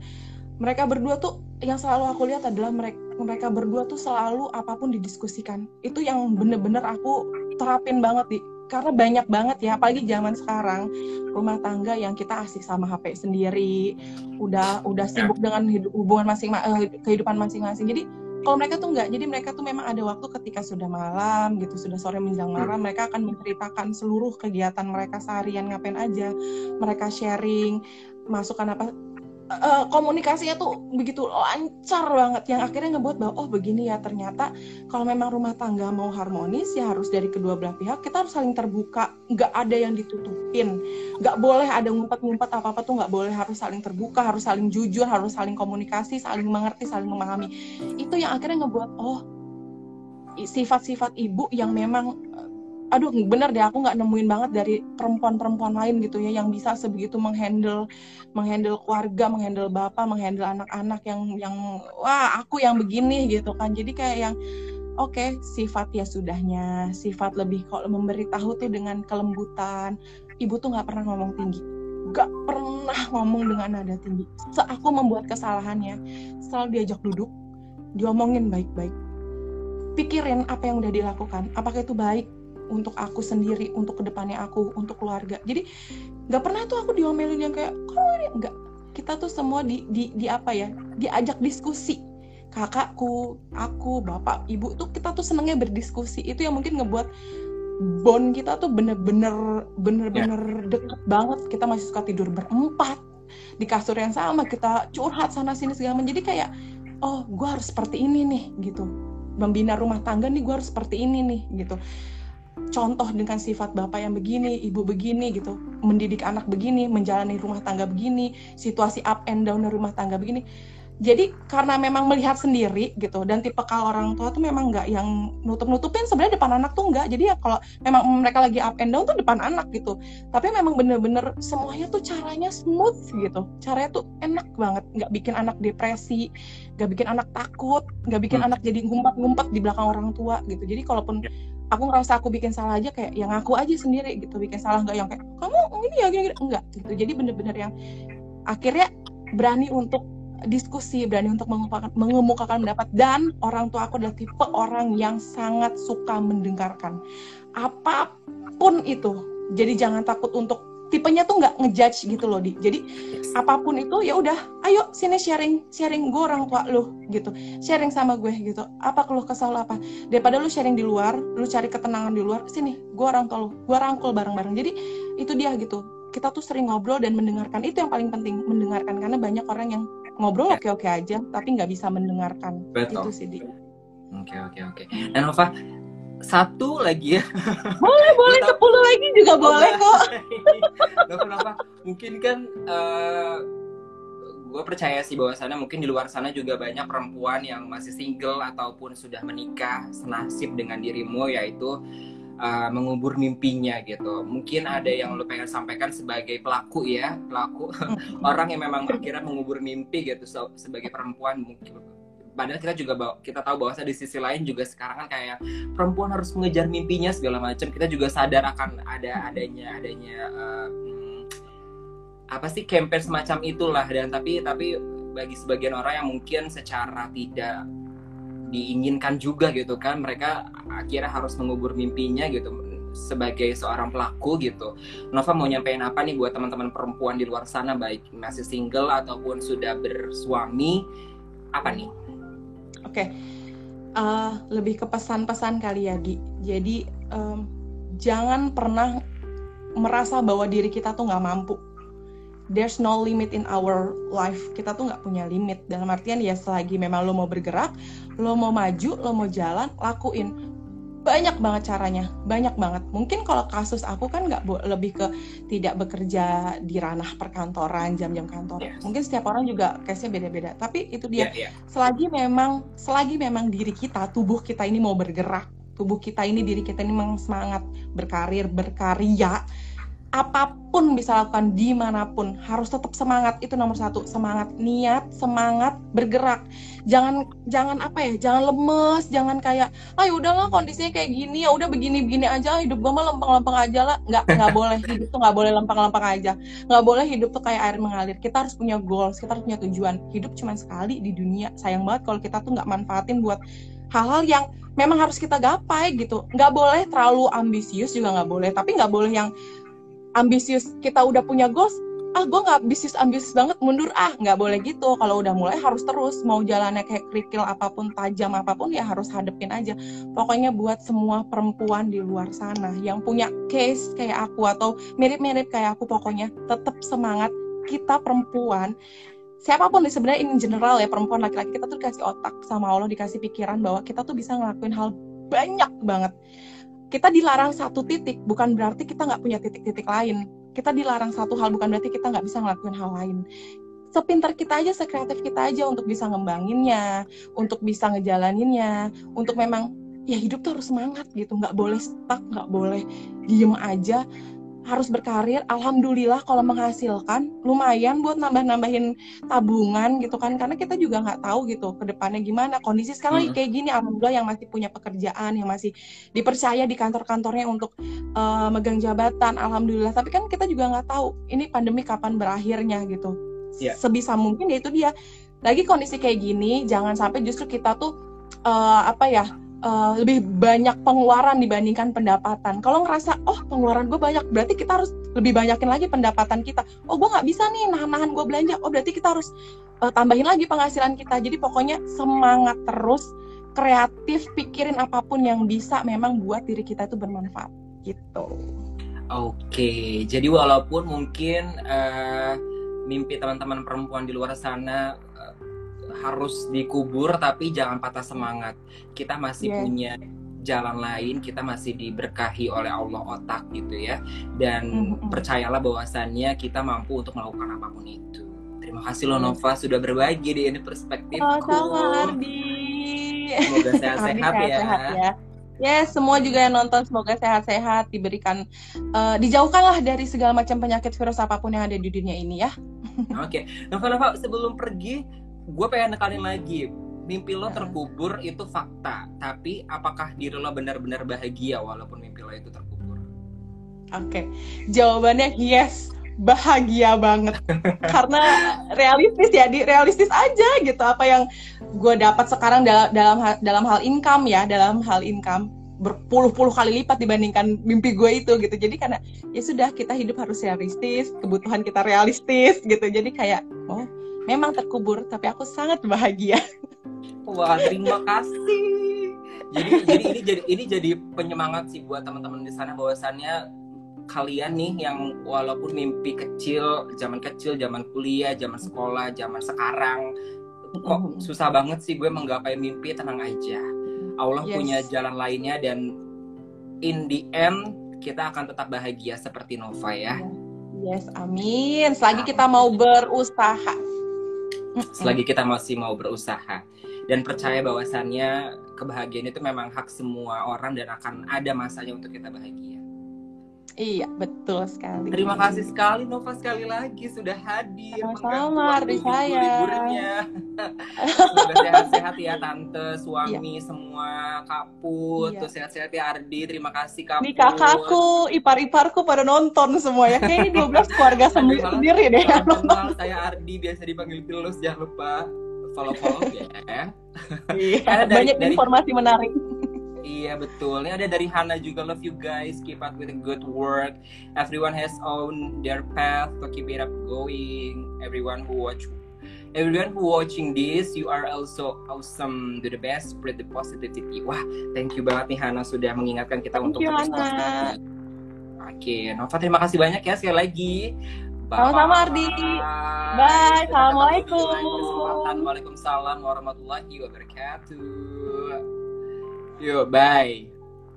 Mereka berdua tuh yang selalu aku lihat adalah mereka mereka berdua tuh selalu apa pun didiskusikan. Itu yang bener-bener aku terapin banget di karena banyak banget ya apalagi zaman sekarang rumah tangga yang kita asik sama HP sendiri udah udah ya. sibuk dengan hidup, hubungan masing uh, kehidupan masing-masing jadi kalau mereka tuh nggak jadi mereka tuh memang ada waktu ketika sudah malam gitu sudah sore menjelang malam mereka akan menceritakan seluruh kegiatan mereka seharian ngapain aja mereka sharing masukan apa uh, komunikasinya tuh begitu lancar banget. Yang akhirnya ngebuat bahwa oh begini ya ternyata kalau memang rumah tangga mau harmonis ya harus dari kedua belah pihak kita harus saling terbuka. Nggak ada yang ditutupin. Nggak boleh ada ngumpet-ngumpet apa-apa tuh nggak boleh. Harus saling terbuka harus saling jujur harus saling komunikasi saling mengerti saling memahami. Itu yang akhirnya ngebuat oh sifat-sifat ibu yang memang aduh bener deh aku nggak nemuin banget dari perempuan-perempuan lain gitu ya yang bisa sebegitu menghandle menghandle keluarga, menghandle bapak, menghandle anak-anak yang yang wah aku yang begini gitu kan. Jadi kayak yang oke okay, sifat ya sudahnya. Sifat lebih kalau memberitahu tuh dengan kelembutan. Ibu tuh nggak pernah ngomong tinggi. Nggak pernah ngomong dengan nada tinggi. Se aku membuat kesalahannya. Selalu diajak duduk diomongin baik-baik. Pikirin apa yang udah dilakukan apakah itu baik untuk aku sendiri untuk ke depannya aku untuk keluarga. Jadi nggak pernah tuh aku diomelin yang kayak kamu ini? Nggak. Kita tuh semua di, di di apa ya diajak diskusi. Kakakku aku bapak ibu tuh kita tuh senengnya berdiskusi. Itu yang mungkin ngebuat bond kita tuh bener-bener bener-bener yeah. deket banget. Kita masih suka tidur berempat. Di kasur yang sama kita curhat sana sini segala macam. Jadi kayak oh gue harus seperti ini nih gitu. Membina rumah tangga nih gue harus seperti ini nih gitu contoh dengan sifat bapak yang begini, ibu begini gitu, mendidik anak begini, menjalani rumah tangga begini, situasi up and down rumah tangga begini jadi karena memang melihat sendiri gitu dan tipe kalau orang tua tuh memang nggak yang nutup nutupin sebenarnya depan anak tuh nggak. Jadi ya kalau memang mereka lagi up and down tuh depan anak gitu. Tapi memang bener-bener semuanya tuh caranya smooth gitu. Caranya tuh enak banget nggak bikin anak depresi nggak bikin anak takut nggak bikin hmm. anak jadi ngumpet-ngumpet di belakang orang tua gitu. Jadi kalaupun ya. aku ngerasa aku bikin salah aja kayak yang aku aja sendiri gitu bikin salah nggak yang kayak kamu ini ya gini, gini enggak gitu. Jadi bener-bener yang akhirnya berani untuk diskusi, berani untuk mengemukakan, mengemukakan pendapat dan orang tua aku adalah tipe orang yang sangat suka mendengarkan apa pun itu. Jadi jangan takut untuk tipenya tuh nggak ngejudge gitu loh di. Jadi apa pun itu ya udah, ayo sini sharing, sharing gue orang tua lu gitu, sharing sama gue gitu. Apa keluh kesal apa? Daripada lu sharing di luar, lu cari ketenangan di luar, sini gue orang tua lu, gue rangkul bareng-bareng. Jadi itu dia gitu. Kita tuh sering ngobrol dan mendengarkan itu yang paling penting mendengarkan karena banyak orang yang ngobrol ya. oke-oke aja tapi nggak bisa mendengarkan. Betul. itu sih di oke oke oke. Dan Nova satu lagi ya. Boleh boleh. sepuluh lagi juga oh, boleh kok. Nova Nova mungkin kan uh, gue percaya sih bahwa sana mungkin di luar sana juga banyak perempuan yang masih single ataupun sudah menikah senasib dengan dirimu yaitu uh, mengubur mimpinya gitu. Mungkin ada yang lo pengen sampaikan sebagai pelaku ya, pelaku orang yang memang akhirnya mengubur mimpi gitu so, sebagai perempuan mungkin. Padahal kita juga kita tahu bahwa di sisi lain juga sekarang kan kayak perempuan harus mengejar mimpinya segala macam. Kita juga sadar akan ada adanya adanya uh, apa sih campaign semacam itulah dan tapi tapi bagi sebagian orang yang mungkin secara tidak diinginkan juga gitu kan. Mereka akhirnya harus mengubur mimpinya gitu sebagai seorang pelaku gitu. Nova mau nyampein apa nih buat teman-teman perempuan di luar sana baik masih single ataupun sudah bersuami? Apa nih? Oke. Okay. uh, eh, lebih ke pesan-pesan kali ya Gi. Jadi um, jangan pernah merasa bahwa diri kita tuh nggak mampu there's no limit in our life. Kita tuh nggak punya limit. Dalam artian ya selagi memang lo mau bergerak lo mau maju lo mau jalan lakuin. Banyak banget caranya. Banyak banget. Mungkin kalau kasus aku kan nggak lebih ke tidak bekerja di ranah perkantoran jam-jam kantor. Yes. mungkin setiap orang juga case-nya beda-beda. Tapi itu dia. Yeah, yeah. selagi memang selagi memang diri kita tubuh kita ini mau bergerak tubuh kita ini diri kita ini memang semangat berkarir berkarya apa pun bisa lakukan di mana pun harus tetap semangat. Itu nomor satu semangat niat semangat bergerak. Jangan jangan apa ya jangan lemes jangan kayak ah ya udahlah kondisinya kayak gini ya udah begini begini aja hidup gue mah lempeng-lempeng aja lah. Nggak nggak boleh hidup tuh nggak boleh lempeng-lempeng aja. Nggak boleh hidup tuh kayak air mengalir. Kita harus punya goals kita harus punya tujuan. Hidup cuma sekali di dunia. Sayang banget kalau kita tuh nggak manfaatin buat hal-hal yang memang harus kita gapai gitu. Nggak boleh terlalu ambisius juga nggak boleh. Tapi nggak boleh yang ambisius kita udah punya goals ah gue nggak ambisius ambisius banget mundur ah nggak boleh gitu. Kalau udah mulai harus terus. Mau jalannya kayak kerikil apa pun tajam apa pun ya harus hadepin aja. Pokoknya buat semua perempuan di luar sana yang punya case kayak aku atau mirip-mirip kayak aku pokoknya tetap semangat. Kita perempuan siapa pun di sebenarnya in general ya perempuan laki-laki kita tuh dikasih otak sama Allah dikasih pikiran bahwa kita tuh bisa ngelakuin hal banyak banget kita dilarang satu titik bukan berarti kita nggak punya titik-titik lain. Kita dilarang satu hal bukan berarti kita nggak bisa ngelakuin hal lain. Sepintar kita aja sekreatif kita aja untuk bisa ngembanginnya untuk bisa ngejalaninnya untuk memang ya hidup tuh harus semangat gitu. Nggak boleh stuck nggak boleh diem aja harus berkarir alhamdulillah kalau menghasilkan lumayan buat nambah-nambahin tabungan gitu kan karena kita juga nggak tahu gitu ke depannya gimana. Kondisi sekarang lagi kayak gini alhamdulillah yang masih punya pekerjaan yang masih dipercaya di kantor-kantornya untuk uh, megang jabatan alhamdulillah. Tapi kan kita juga nggak tahu ini pandemi kapan berakhirnya gitu. Yeah. sebisa mungkin ya itu dia. Lagi kondisi kayak gini jangan sampai justru kita tuh uh, apa ya uh, lebih banyak pengeluaran dibandingkan pendapatan. Kalau ngerasa oh pengeluaran gue banyak, berarti kita harus lebih banyakin lagi pendapatan kita. Oh gue nggak bisa nih nahan-nahan gue belanja. Oh berarti kita harus uh, tambahin lagi penghasilan kita. Jadi pokoknya semangat terus, kreatif, pikirin apa pun yang bisa memang buat diri kita itu bermanfaat gitu. Oke, jadi walaupun mungkin uh, mimpi teman-teman perempuan di luar sana harus dikubur tapi jangan patah semangat. Kita masih yeah. punya jalan lain, kita masih diberkahi oleh Allah otak gitu ya. Dan mm-hmm. percayalah bahwasannya kita mampu untuk melakukan apa pun itu. Terima kasih loh Nova sudah berbagi di ini perspektif. Oh, sama. Semoga sehat-sehat ya. Sehat ya. Yes, semua juga yang nonton semoga sehat-sehat, diberikan uh, dijauhkanlah dari segala macam penyakit virus apa pun yang ada di dunia ini ya. Oke, okay. Nova Nova sebelum pergi gue pengen nekalin lagi mimpi lo terkubur itu fakta tapi apakah diri lo benar-benar bahagia walaupun mimpi lo itu terkubur? Oke okay. jawabannya yes bahagia banget. Karena realistis ya di realistis aja gitu apa yang gue dapat sekarang dalam dalam dalam hal income ya dalam hal income berpuluh-puluh kali lipat dibandingkan mimpi gue itu gitu. Jadi karena ya sudah kita hidup harus realistis kebutuhan kita realistis gitu. Jadi kayak oh memang terkubur tapi aku sangat bahagia wah terima kasih jadi jadi ini jadi ini jadi penyemangat sih buat teman-teman di sana bahwasannya kalian nih yang walaupun mimpi kecil zaman kecil zaman kuliah zaman sekolah zaman sekarang kok susah banget sih gue menggapai mimpi tenang aja Allah yes. punya jalan lainnya dan in the end kita akan tetap bahagia seperti Nova ya. Yes, amin. Selagi kita mau berusaha selagi kita masih mau berusaha dan percaya bahwasannya kebahagiaan itu memang hak semua orang dan akan ada masanya untuk kita bahagia. Iya, betul sekali. Terima kasih sekali Nova sekali lagi sudah hadir. Sama-sama, Ardi saya. Liburnya. Semoga sehat-sehat ya Tante, suami, iya. semua, Kaput, iya. tuh sehat-sehat ya Ardi. Terima kasih Kaput. Ini kakakku, ipar-iparku pada nonton semua ya. Kayaknya ini 12 keluarga sendiri, sendiri deh. Saya Ardi, biasa dipanggil Pilus, jangan lupa follow-follow ya. Iya, banyak dari, informasi menarik. Iya betul. Ini ada dari Hana juga. Love you guys. Keep up with the good work. Everyone has own their path to keep it up going. Everyone who watch, everyone who watching this, you are also awesome. Do the best. Spread the positivity. Wah, thank you banget nih Hana sudah mengingatkan kita thank untuk you, Hana. Oke, Nova terima kasih banyak ya sekali lagi. Sama-sama Ardi. Bye. Assalamualaikum. Waalaikumsalam warahmatullahi wabarakatuh. Yuk, bye.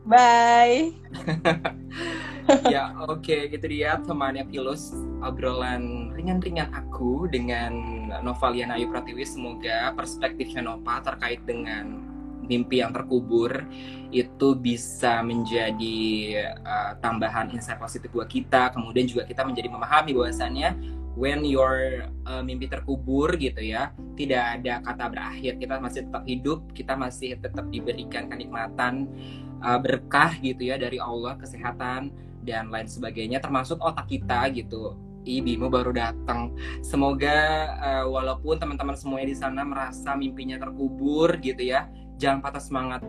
Bye. ya, oke, okay. gitu dia temannya Pilus obrolan ringan-ringan aku dengan Novaliana Ayu Pratiwi. Semoga perspektifnya Nova terkait dengan mimpi yang terkubur itu bisa menjadi uh, tambahan insight positif buat kita. Kemudian juga kita menjadi memahami bahwasannya when your uh, mimpi terkubur gitu ya tidak ada kata berakhir kita masih tetap hidup kita masih tetap diberikan kenikmatan uh, berkah gitu ya dari Allah kesehatan dan lain sebagainya termasuk otak kita gitu Ibimu baru datang. Semoga uh, walaupun teman-teman semuanya di sana merasa mimpinya terkubur gitu ya, jangan patah semangat.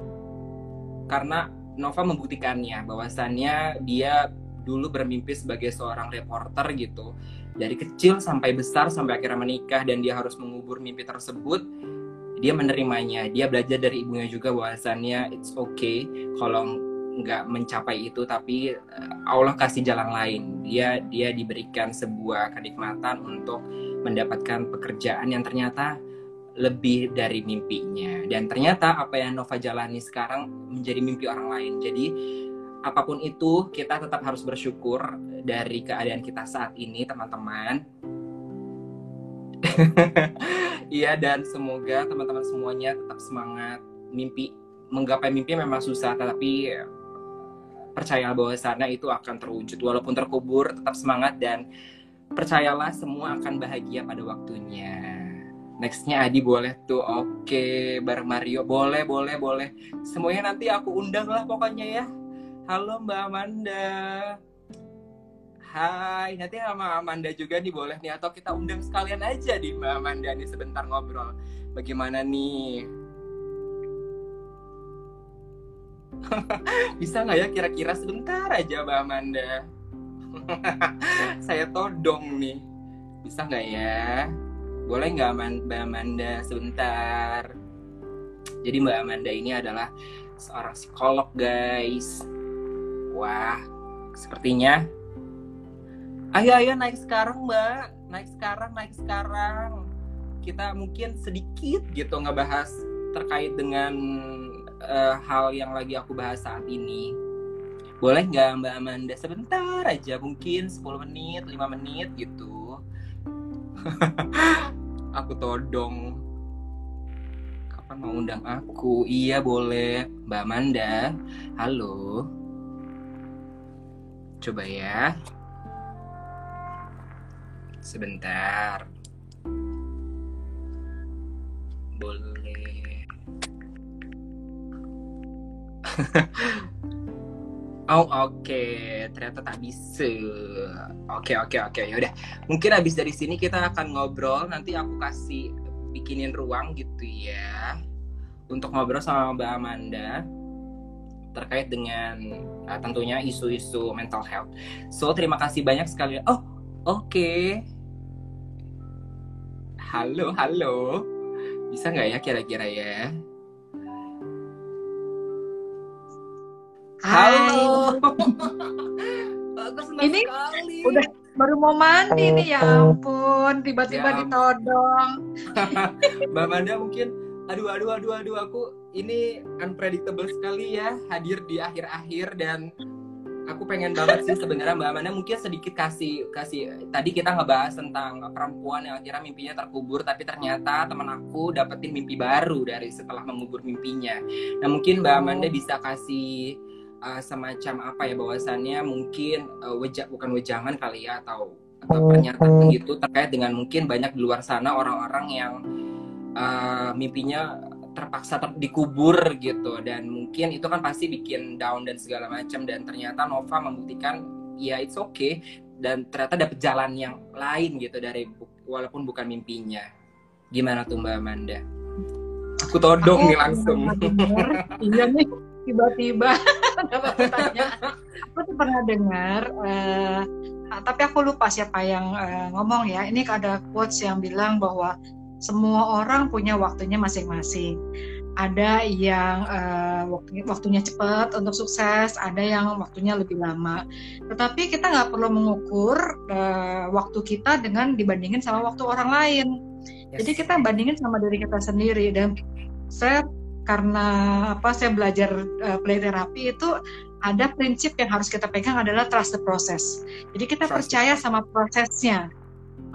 Karena Nova membuktikannya bahwasannya dia dulu bermimpi sebagai seorang reporter gitu dari kecil sampai besar sampai akhirnya menikah dan dia harus mengubur mimpi tersebut dia menerimanya. Dia belajar dari ibunya juga bahwasannya it's okay kalau nggak mencapai itu tapi eh, Allah kasih jalan lain. Dia dia diberikan sebuah kenikmatan untuk mendapatkan pekerjaan yang ternyata lebih dari mimpinya. Dan ternyata apa yang Nova jalani sekarang menjadi mimpi orang lain. Jadi apa pun itu kita tetap harus bersyukur dari keadaan kita saat ini teman-teman. Iya dan semoga teman-teman semuanya tetap semangat. Mimpi menggapai mimpi memang susah tapi percaya bahwa sana itu akan terwujud. Walaupun terkubur tetap semangat dan percayalah semua akan bahagia pada waktunya. Nextnya Adi boleh tuh. Oke bareng Mario. Boleh boleh boleh. Semuanya nanti aku undang lah pokoknya ya halo Mbak Amanda Hai, nanti sama Amanda juga nih boleh nih atau kita undang sekalian aja di Mbak Amanda nih sebentar ngobrol. Bagaimana nih? Bisa nggak ya kira-kira sebentar aja Mbak Amanda? Saya todong nih. Bisa nggak ya? Boleh nggak Mbak Amanda sebentar? Jadi Mbak Amanda ini adalah seorang psikolog guys. Wah, sepertinya. Ayo ayo naik sekarang mbak. Naik sekarang naik sekarang. Kita mungkin sedikit gitu ngebahas terkait dengan uh, hal yang lagi aku bahas saat ini. Boleh nggak mbak Amanda? Sebentar aja mungkin 10 menit 5 menit gitu. Aku todong. Kapan mau undang aku? Iya boleh. Mbak Amanda halo coba ya Sebentar. Boleh. oh oke, okay. ternyata tak bisa. Oke okay, oke okay, oke, okay. yaudah. Mungkin habis dari sini kita akan ngobrol. Nanti aku kasih bikinin ruang gitu ya, untuk ngobrol sama Mbak Amanda terkait dengan uh, tentunya isu-isu mental health. So terima kasih banyak sekali. Oh Oke. Halo, halo. Bisa nggak ya kira-kira ya? Halo. Bagus Ini sekali. udah baru mau mandi nih ya ampun, tiba-tiba ya. ditodong. Mbak Manda mungkin aduh aduh aduh aduh aku ini unpredictable sekali ya hadir di akhir-akhir dan aku pengen banget sih sebenarnya Mbak Amanda mungkin sedikit kasih kasih tadi kita ngebahas tentang perempuan yang akhirnya mimpinya terkubur tapi ternyata teman aku dapetin mimpi baru dari setelah mengubur mimpinya. Nah mungkin Mbak Amanda bisa kasih uh, semacam apa ya bahwasannya mungkin uh, wejak bukan wejangan kali ya atau atau pernyataan gitu terkait dengan mungkin banyak di luar sana orang-orang yang uh, mimpinya terpaksa ter dikubur gitu. Dan mungkin itu kan pasti bikin down dan segala macam. Dan ternyata Nova membuktikan ya it's okay. Dan ternyata dapet jalan yang lain gitu dari walaupun bukan mimpinya. Gimana tuh Mbak Amanda? Aku todong aku nih langsung. iya nih tiba-tiba aku tuh pernah dengar uh, tapi aku lupa siapa yang uh, ngomong ya. Ini ada quotes yang bilang bahwa semua orang punya waktunya masing-masing. Ada yang uh, waktunya cepat untuk sukses, ada yang waktunya lebih lama. Tetapi kita nggak perlu mengukur uh, waktu kita dengan dibandingin sama waktu orang lain. Yes. Jadi kita bandingin sama diri kita sendiri. Dan saya karena apa saya belajar uh, play terapi itu ada prinsip yang harus kita pegang adalah trust the process. Jadi kita trust percaya sama prosesnya,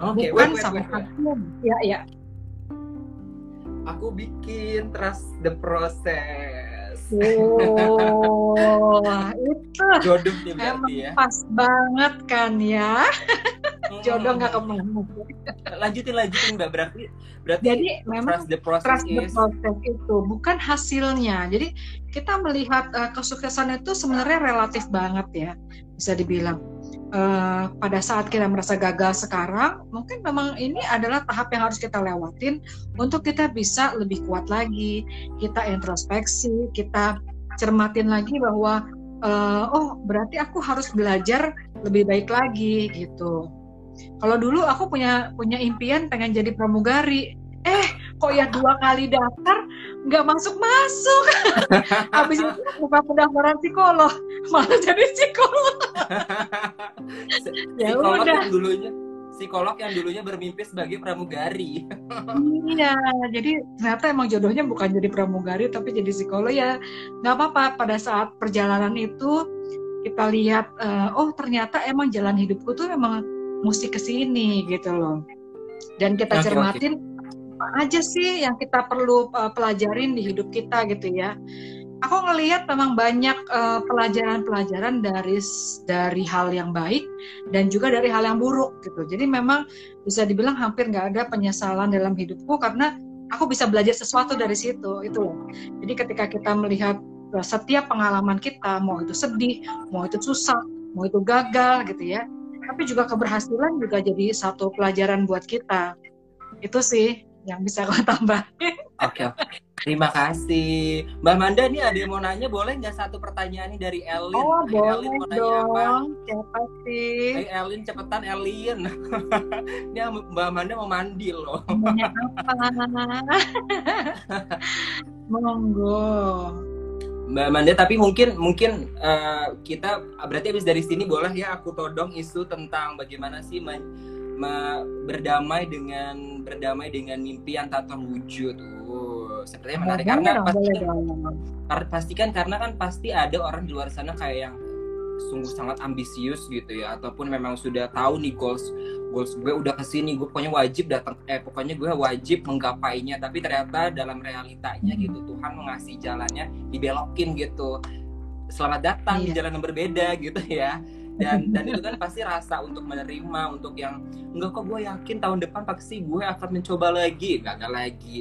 okay, bukan wait, wait, sama hasil. Ya, ya aku bikin trust the process. Oh, itu jodoh nih berarti ya. Pas banget kan ya. Jodoh nggak ke mana. Lanjutin lanjutin mbak berarti berarti jadi memang trust the process, trust the process itu bukan hasilnya. Jadi kita melihat uh, kesuksesan itu sebenarnya relatif banget ya bisa dibilang uh, pada saat kita merasa gagal sekarang, mungkin memang ini adalah tahap yang harus kita lewatin untuk kita bisa lebih kuat lagi. Kita introspeksi, kita cermatin lagi bahwa uh, oh berarti aku harus belajar lebih baik lagi gitu. Kalau dulu aku punya punya impian pengen jadi pramugari, eh kok ya dua kali daftar nggak masuk masuk habis itu buka pendaftaran psikolog malah jadi psikolog. Ya psikolog udah. yang dulunya psikolog yang dulunya bermimpi sebagai pramugari. Iya jadi ternyata emang jodohnya bukan jadi pramugari tapi jadi psikolog ya. Nggak apa-apa pada saat perjalanan itu kita lihat uh, oh ternyata emang jalan hidupku tuh emang mesti ke sini gitu loh. Dan kita okay, cermatin okay aja sih yang kita perlu uh, pelajarin di hidup kita gitu ya aku ngelihat memang banyak pelajaran pelajaran-pelajaran dari dari hal yang baik dan juga dari hal yang buruk gitu. Jadi memang bisa dibilang hampir nggak ada penyesalan dalam hidupku karena aku bisa belajar sesuatu dari situ itu. Jadi ketika kita melihat setiap pengalaman kita, mau itu sedih, mau itu susah, mau itu gagal gitu ya, tapi juga keberhasilan juga jadi satu pelajaran buat kita. Itu sih yang bisa aku tambah. Oke, oke. Terima kasih. Mbak Manda nih ada yang mau nanya, boleh nggak satu pertanyaan nih dari Elin? Oh, boleh Elin mau nanya dong. Apa? Siapa sih? Elin, cepetan Elin. ini Mbak Manda mau mandi loh. Nanya apa? Monggo. Mbak Manda, tapi mungkin mungkin uh, kita berarti habis dari sini boleh ya aku todong isu tentang bagaimana sih berdamai dengan berdamai dengan mimpi yang tak terwujud. Uh, sepertinya menarik. karena pasti kan, pasti kan karena kan pasti ada orang di luar sana kayak yang sungguh sangat ambisius gitu ya. Ataupun memang sudah tahu nih goals goals gue udah ke sini gue pokoknya wajib datang eh pokoknya gue wajib menggapainya. Tapi ternyata dalam realitanya hmm. gitu Tuhan mengasih jalannya dibelokin gitu. Selamat datang iya. di jalan yang berbeda gitu ya dan dan itu kan pasti rasa untuk menerima untuk yang enggak kok gue yakin tahun depan pasti gue akan mencoba lagi. Gagal lagi.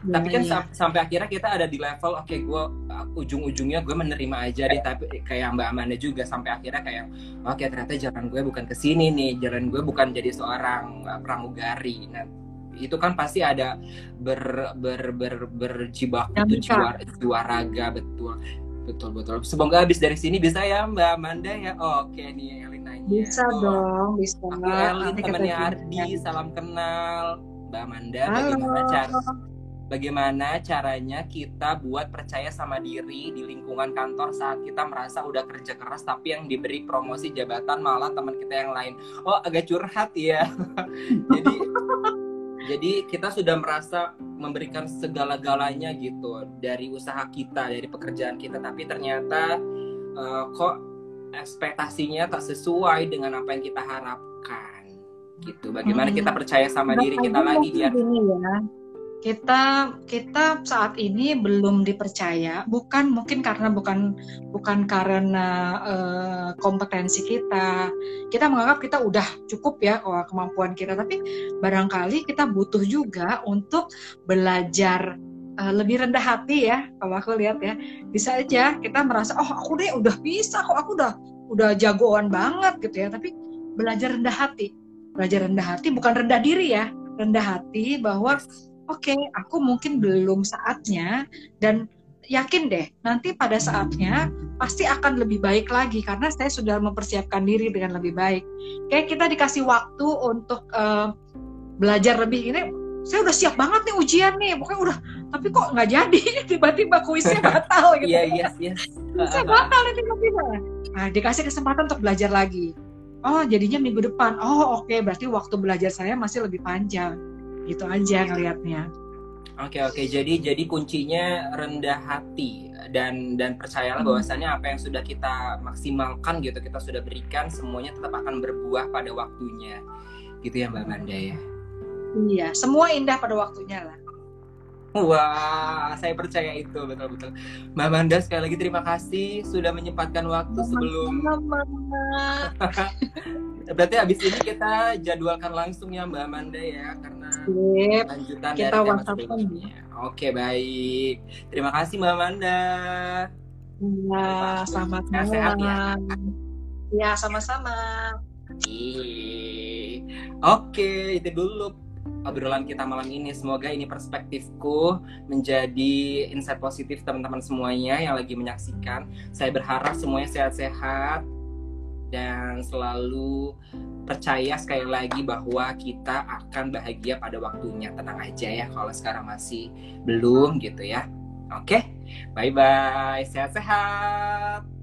Ya, tapi kan ya. sampai akhirnya kita ada di level oke okay, gue uh, ujung-ujungnya gue menerima aja deh tapi kayak Mbak Amanda juga sampai akhirnya kayak oke okay, ternyata jalan gue bukan ke sini nih jalan gue bukan jadi seorang uh, pramugari. Nah itu kan pasti ada ber ber ber berjibaku tuh jiwa jiwa raga betul betul betul. Semoga habis dari sini bisa ya Mbak Amanda ya. Oke nih Elin nanya. Bisa oh. dong bisa. Aku Elin temannya Ardi salam kenal. Mbak Amanda Halo. bagaimana cara bagaimana caranya kita buat percaya sama diri di lingkungan kantor saat kita merasa udah kerja keras tapi yang diberi promosi jabatan malah teman kita yang lain? Oh agak curhat ya. Jadi jadi kita sudah merasa memberikan segala-galanya gitu dari usaha kita, dari pekerjaan kita, tapi ternyata uh, kok ekspektasinya tak sesuai dengan apa yang kita harapkan. Gitu. Bagaimana hmm. kita percaya sama diri kita lagi ya? ya kita kita saat ini belum dipercaya bukan mungkin karena bukan bukan karena uh, kompetensi kita. Kita menganggap kita udah cukup ya kemampuan kita tapi barangkali kita butuh juga untuk belajar uh, lebih rendah hati ya kalau aku lihat ya. Bisa aja kita merasa oh aku deh udah bisa kok aku udah udah jagoan banget gitu ya. Tapi belajar rendah hati. Belajar rendah hati bukan rendah diri ya rendah hati bahwa oke okay, aku mungkin belum saatnya dan yakin deh nanti pada saatnya pasti akan lebih baik lagi karena saya sudah mempersiapkan diri dengan lebih baik. Kayak kita dikasih waktu untuk uh, belajar lebih. Ini saya udah siap banget nih ujian nih pokoknya udah tapi kok nggak jadi? Tiba-tiba kuisnya batal gitu. Iya iya iya. Saya batal nih tiba-tiba. Nah dikasih kesempatan untuk belajar lagi. Oh jadinya minggu depan. Oh oke okay, berarti waktu belajar saya masih lebih panjang gitu aja ngelihatnya Oke oke jadi jadi kuncinya rendah hati dan dan percayalah hmm. bahwasannya apa yang sudah kita maksimalkan gitu kita sudah berikan semuanya tetap akan berbuah pada waktunya gitu ya Mbak Manda ya. Iya semua indah pada waktunya lah. Wah, saya percaya itu betul-betul. Mbak Manda sekali lagi terima kasih sudah menyempatkan waktu sebelum. Berarti habis ini kita jadwalkan langsung ya Mbak Amanda ya karena Sip. lanjutan kita dari tema sebelumnya. Oke baik, terima kasih Mbak Amanda. Ya, selamat malam. Sehat ya. Ya, sama-sama. Oke, itu dulu obrolan kita malam ini. Semoga ini perspektifku menjadi insight positif teman-teman semuanya yang lagi menyaksikan. Saya berharap semuanya sehat-sehat, dan selalu percaya sekali lagi bahwa kita akan bahagia pada waktunya. Tenang aja ya kalau sekarang masih belum gitu ya. Oke, bye bye, sehat-sehat.